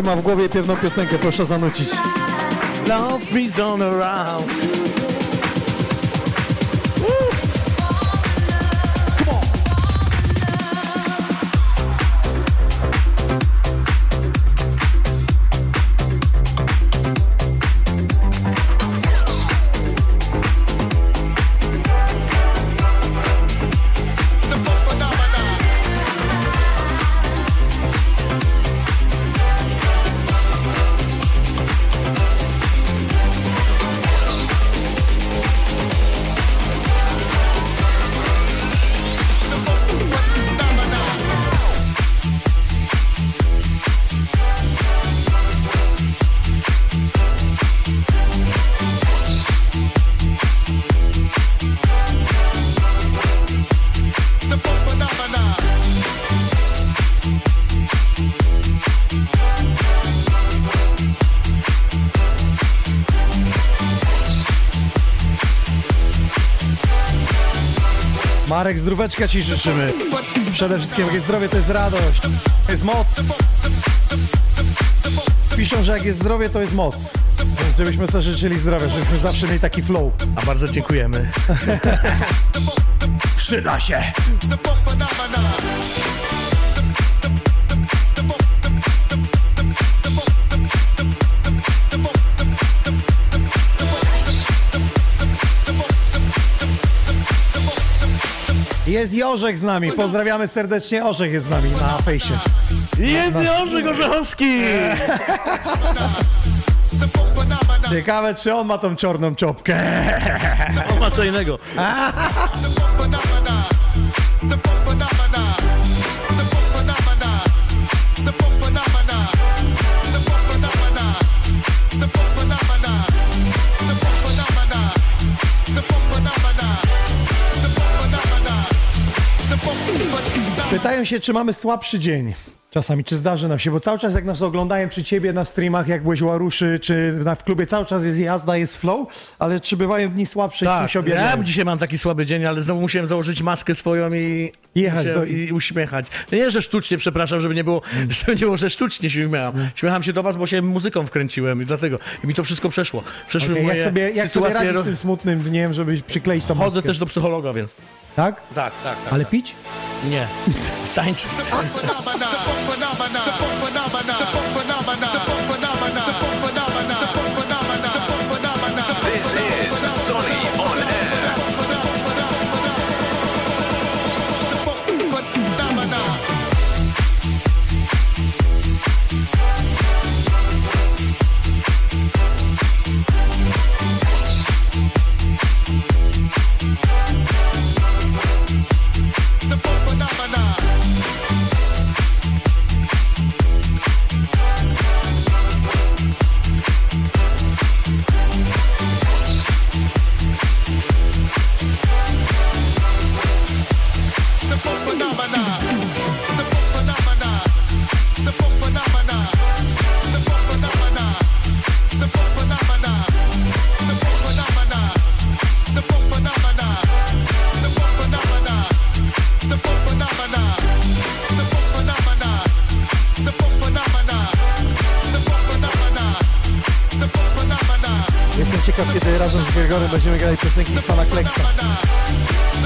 Ma w głowie pewną piosenkę, proszę zanucić. Love is on around. Marek, zdróweczka Ci życzymy. Przede wszystkim jak jest zdrowie, to jest radość, to jest moc. Piszą, że jak jest zdrowie, to jest moc. Więc żebyśmy sobie życzyli zdrowia, żebyśmy zawsze mieli taki flow. A bardzo dziękujemy. [LAUGHS] Przyda się. Jest i Orzech z nami. Pozdrawiamy serdecznie. Orzech jest z nami na fejsie. Jest No. Jorzek Orzechowski! [LAUGHS] Ciekawe, czy on ma tą czarną czopkę. On ma co innego. [LAUGHS] Pytają się, czy mamy słabszy dzień. Czasami, czy zdarzy nam się, bo cały czas jak nas oglądają, czy ciebie na streamach, jak byłeś u Aruszy, czy na, w klubie, cały czas jest jazda, jest flow, ale czy bywają dni słabsze Tak, ja objawiają? dzisiaj mam taki słaby dzień, ale znowu musiałem założyć maskę swoją i Jechać się, do- i uśmiechać. To nie, że sztucznie, przepraszam, żeby nie było, Mm. [LAUGHS] żeby nie było, że sztucznie się śmiecham. Śmiecham się do was, bo się muzyką wkręciłem i dlatego. I mi to wszystko przeszło. Przeszły Okej, moje jak sobie, jak sobie radzisz z tym smutnym dniem, żeby przykleić Chodzę maskę? też do psychologa, więc. Tak? Tak, tak, tak. Ale pić? Nie. [LAUGHS] Tańczyć. Kiedy razem z Gregorem będziemy grali piosenki z pana Kleksa.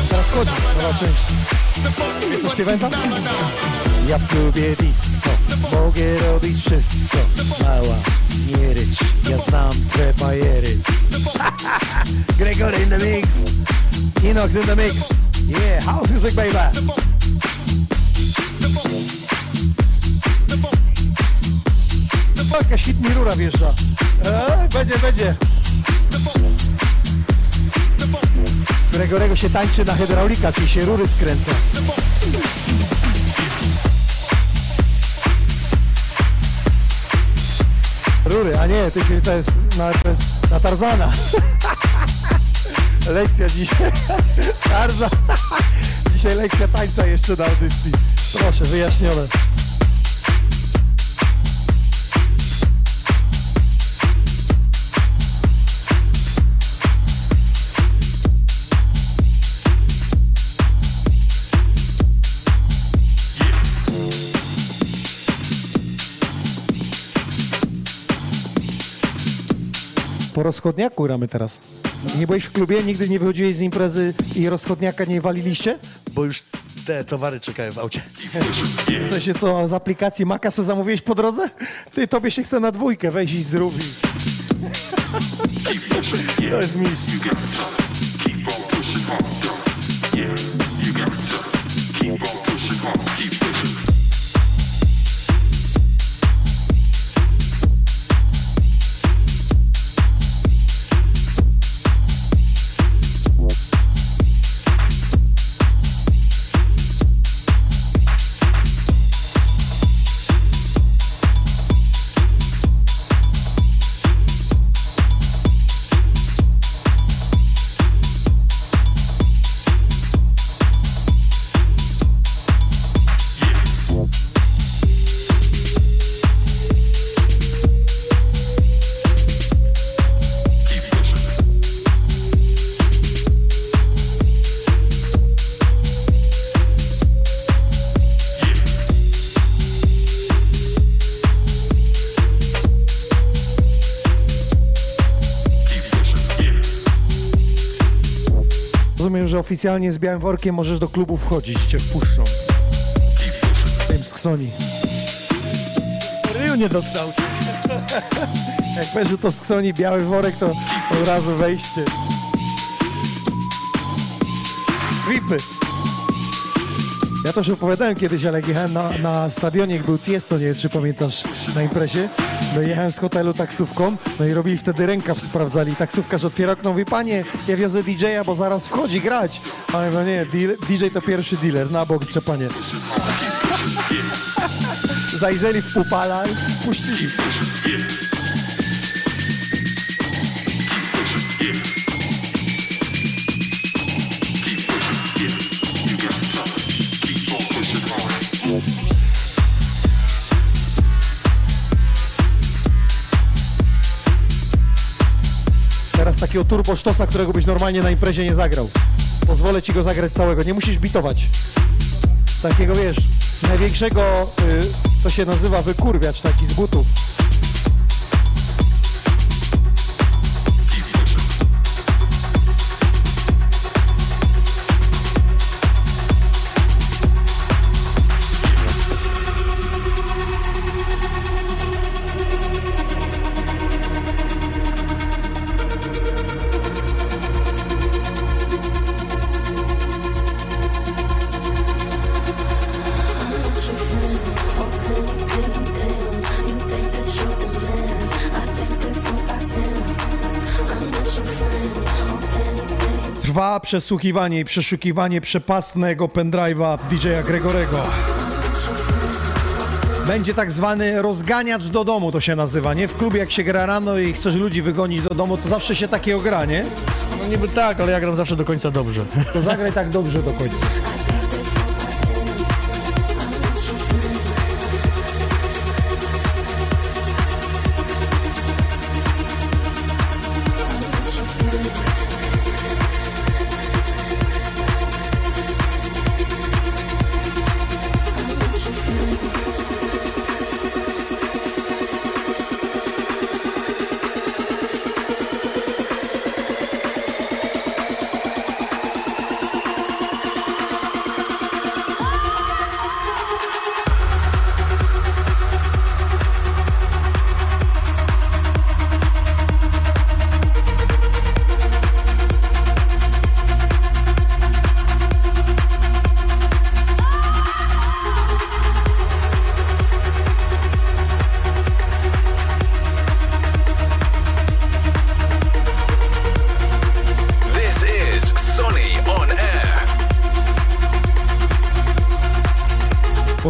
Teraz chodzi, nowa część. Wiesz co? Ja w klubie disco, mogę robić wszystko. Mała, nie ja znam twoje bajery. [LAUGHS] Gregor in the mix, Inox in the mix. Yeah, house music baby. Jakaś hit mi rura wjeżdża. E, będzie, będzie. Gregorego się tańczy na hydraulika, czyli się rury skręca. Rury, a nie, to, jest, na, to jest na Tarzana. [LAUGHS] Lekcja dzisiaj. [LAUGHS] Tarzan. [LAUGHS] Dzisiaj lekcja tańca jeszcze na audycji. Proszę, wyjaśnione. Po rozchodniaku gramy teraz. Nie byłeś w klubie, nigdy nie wychodziłeś z imprezy i rozchodniaka nie waliliście? Bo już te towary czekają w aucie. W sensie co, z aplikacji Maka se zamówiłeś po drodze? Ty, tobie się chce na dwójkę, weź i zrób. To jest mistrz. Oficjalnie z białym workiem możesz do klubu wchodzić, cię wpuszczą. Tym z Ksoni. Ryju nie dostał. Jak będzie to z Ksoni biały worek, to od razu wejście. Vipy. Ja to już opowiadałem kiedyś, ale jechałem na, na stadionie, jak był Tiesto, nie wiem czy pamiętasz, na imprezie. No jechałem z hotelu taksówką, no i robili wtedy rękaw, sprawdzali. Taksówkarz otwiera okno, mówi, panie, ja wiozę DJ-a, bo zaraz wchodzi grać. A ja mówię, nie, DJ to pierwszy dealer, na bok trzepanie. [LAUGHS] Zajrzeli w pupala i puścili. Takiego turbo sztosa, którego byś normalnie na imprezie nie zagrał. Pozwolę ci go zagrać całego, nie musisz bitować. Takiego wiesz, największego, y, to się nazywa wykurwiacz taki z butów. Przesłuchiwanie i przeszukiwanie przepastnego pendrive'a DJ-a Gregorego. Będzie tak zwany rozganiacz do domu, to się nazywa, nie? W klubie jak się gra rano i chcesz ludzi wygonić do domu, to zawsze się takiego gra, nie? No niby tak, ale ja gram zawsze do końca dobrze. To zagraj tak dobrze do końca.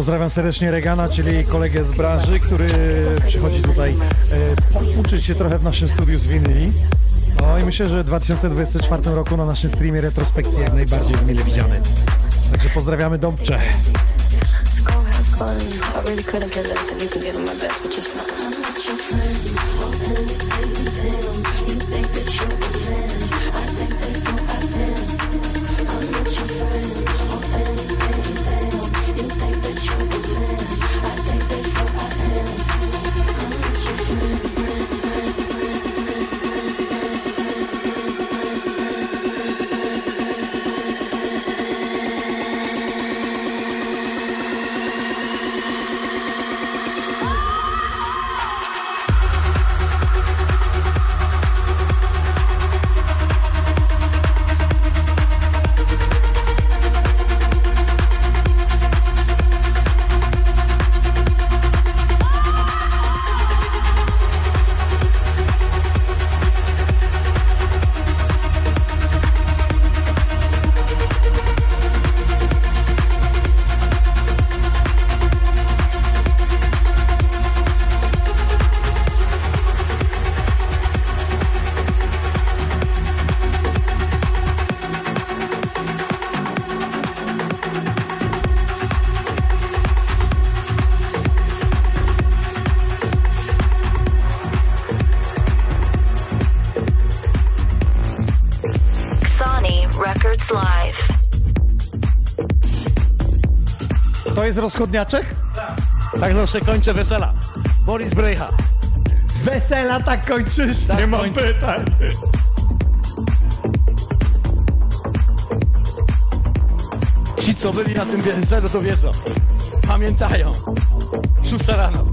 Pozdrawiam serdecznie Regana, czyli kolegę z branży, który przychodzi tutaj e, uczyć się trochę w naszym studiu z winyli. No i myślę, że w 2024 roku na naszym streamie retrospekcji jak najbardziej jest mile widziany. Także pozdrawiamy Dąbcze. Jest rozchodniaczek? Tak zawsze kończę wesela. Boris Brejcha. Wesela tak kończysz? Tak Nie mam pytań. Ci, co byli na tym weselu, to wiedzą. Pamiętają. Szósta rano.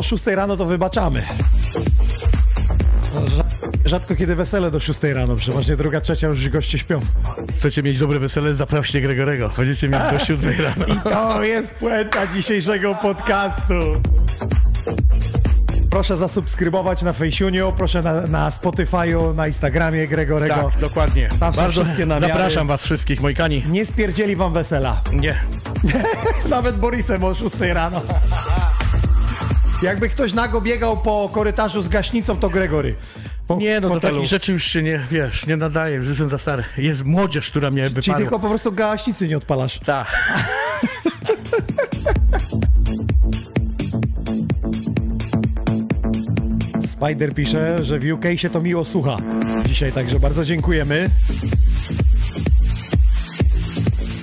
O 6 rano to wybaczamy. Rza- Rzadko kiedy wesele do 6 rano, przeważnie druga, trzecia już goście śpią. Chcecie mieć dobre wesele? Zaproście Gregorego. Będziecie mieć do 7 [LAUGHS] rano. I to jest puenta dzisiejszego podcastu. Proszę zasubskrybować na Fejsiuniu, proszę na, na Spotify'u, na Instagramie Gregorego. Tak, dokładnie. Tam są Bardzo wszystkie namiary. zapraszam was wszystkich, moi kani. Nie spierdzieli wam wesela. Nie. [LAUGHS] Nawet Borisem o 6 rano. Jakby ktoś nago biegał po korytarzu z gaśnicą, to Gregory. Po, Nie, no do hotelu. takich rzeczy już się nie, wiesz, nie nadaje, już jestem za stary. Jest młodzież, która mnie Czyli wyparła. tylko po prostu gaśnicy nie odpalasz. Tak. Spider pisze, że w UK się to miło słucha dzisiaj, także bardzo dziękujemy.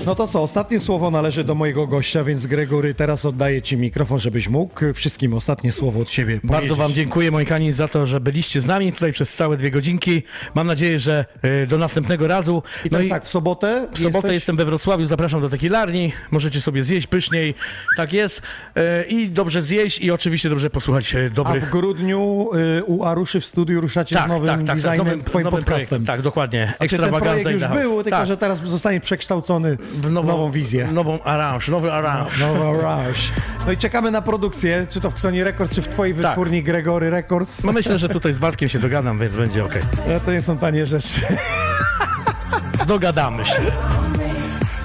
No to co, ostatnie słowo należy do mojego gościa, więc Gregory, teraz oddaję Ci mikrofon, żebyś mógł wszystkim ostatnie słowo od siebie Bardzo powiedzieć. Wam dziękuję, moi kani, za to, że byliście z nami tutaj przez całe dwie godzinki. Mam nadzieję, że y, do następnego razu. I teraz tak, w sobotę W sobotę jesteś- jestem we Wrocławiu, zapraszam do tekilarni. Możecie sobie zjeść pyszniej, tak jest. Y, I dobrze zjeść i oczywiście dobrze posłuchać A dobrych... w grudniu y, u Aruszy w studiu ruszacie z nowym designem, z nowym, Twoim nowym podcastem. projektem. Tak, dokładnie. Znaczy, ten projekt już był, tylko tak. że teraz zostanie przekształcony w nową, nową wizję. Nową aranż, nowy aranż. Nowy aranż. No i czekamy na produkcję, czy to w Xoni Records, czy w Twojej wytwórni Gregory Records. No myślę, że tutaj z Waldkiem się dogadam, więc będzie ok. No to nie są tanie rzeczy. Dogadamy się.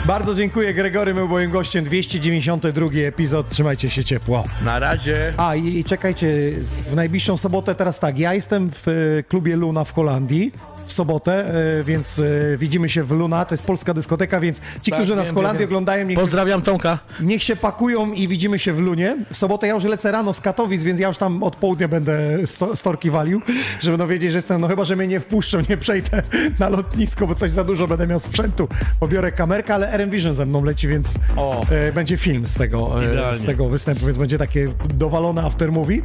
Bardzo dziękuję Gregory, był moim gościem 292 epizod, trzymajcie się ciepło. Na razie. A i, i czekajcie, w najbliższą sobotę teraz tak, ja jestem w e, klubie Luna w Holandii w sobotę, e, więc e, widzimy się w Luna, to jest polska dyskoteka, więc ci, Tak, którzy nas w Holandii oglądają, niech, Pozdrawiam Tomka. niech się pakują i widzimy się w Lunie. W sobotę ja już lecę rano z Katowic, więc ja już tam od południa będę sto, storki walił, żeby no wiedzieć, że jestem, no chyba, że mnie nie wpuszczą, nie przejdę na lotnisko, bo coś za dużo będę miał sprzętu. Pobiorę kamerkę, ale RM Vision ze mną leci, więc O. e, będzie film z tego, e, z tego występu, więc będzie takie dowalone aftermovie.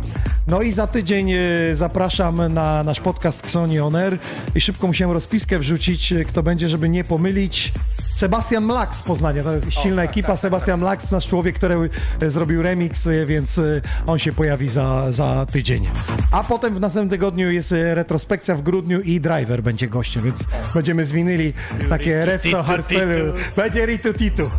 No i za tydzień e, zapraszam na nasz podcast Xoni On Air i szybko musiałem rozpiskę wrzucić, e, kto będzie, żeby nie pomylić. Sebastian Mlak z Poznania, to silna ekipa. Sebastian Mlak, nasz człowiek, który e, zrobił remix, e, więc on się pojawi za, za tydzień. A potem w następnym tygodniu jest retrospekcja w grudniu i Driver będzie gościem, więc będziemy zwinęli takie resto hardstyle. Będzie ritu titu.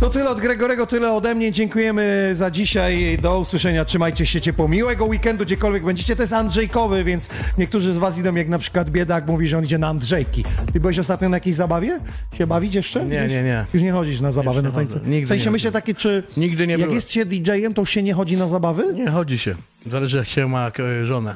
To tyle od Gregorego, tyle ode mnie. Dziękujemy za dzisiaj. Do usłyszenia. Trzymajcie się ciepło. Miłego weekendu, gdziekolwiek będziecie. To jest Andrzejkowy, więc niektórzy z was idą, jak na przykład biedak mówi, że on idzie na Andrzejki. Ty byłeś ostatnio na jakiejś zabawie? Się bawić jeszcze? Nie, Gdzieś? nie, nie. Już nie chodzisz na zabawę na tańce? chodzę. Nigdy w sensie nie myślę takie, czy Nigdy nie jak byłem. jest się DJ-em, to się nie chodzi na zabawy? Nie chodzi się. Zależy jak się ma e, żonę.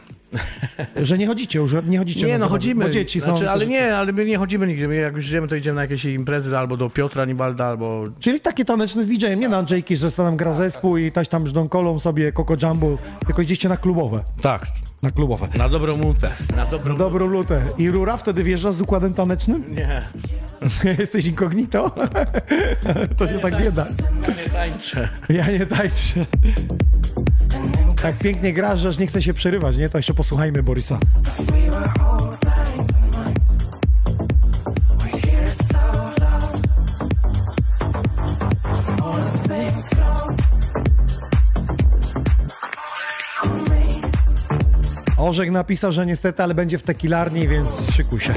Że nie chodzicie już, nie chodzicie Nie, no chodzimy. Bo dzieci są... znaczy, ale nie, ale my nie chodzimy nigdzie. My jak już idziemy, to idziemy na jakieś imprezy albo do Piotra Nibalda, albo... Czyli takie taneczne z DJ-em, nie na Andrzejki, że tam gra zespół i taś tam żdąkolą sobie Coco Jumbo, tylko idziecie na klubowe. Tak, Na klubowe. na dobrą mutę. Na dobrą Na dobrą lutę. I rura wtedy wjeżdża z układem tanecznym? Nie, [LAUGHS] Jesteś incognito? [LAUGHS] to się tak nie da. nie tańczę. Ja nie tańczę. Tak pięknie grasz, że aż nie chce się przerywać, nie? To jeszcze posłuchajmy Borisa. Orzek napisał, że niestety, ale będzie w tekilarni, więc szykuj się.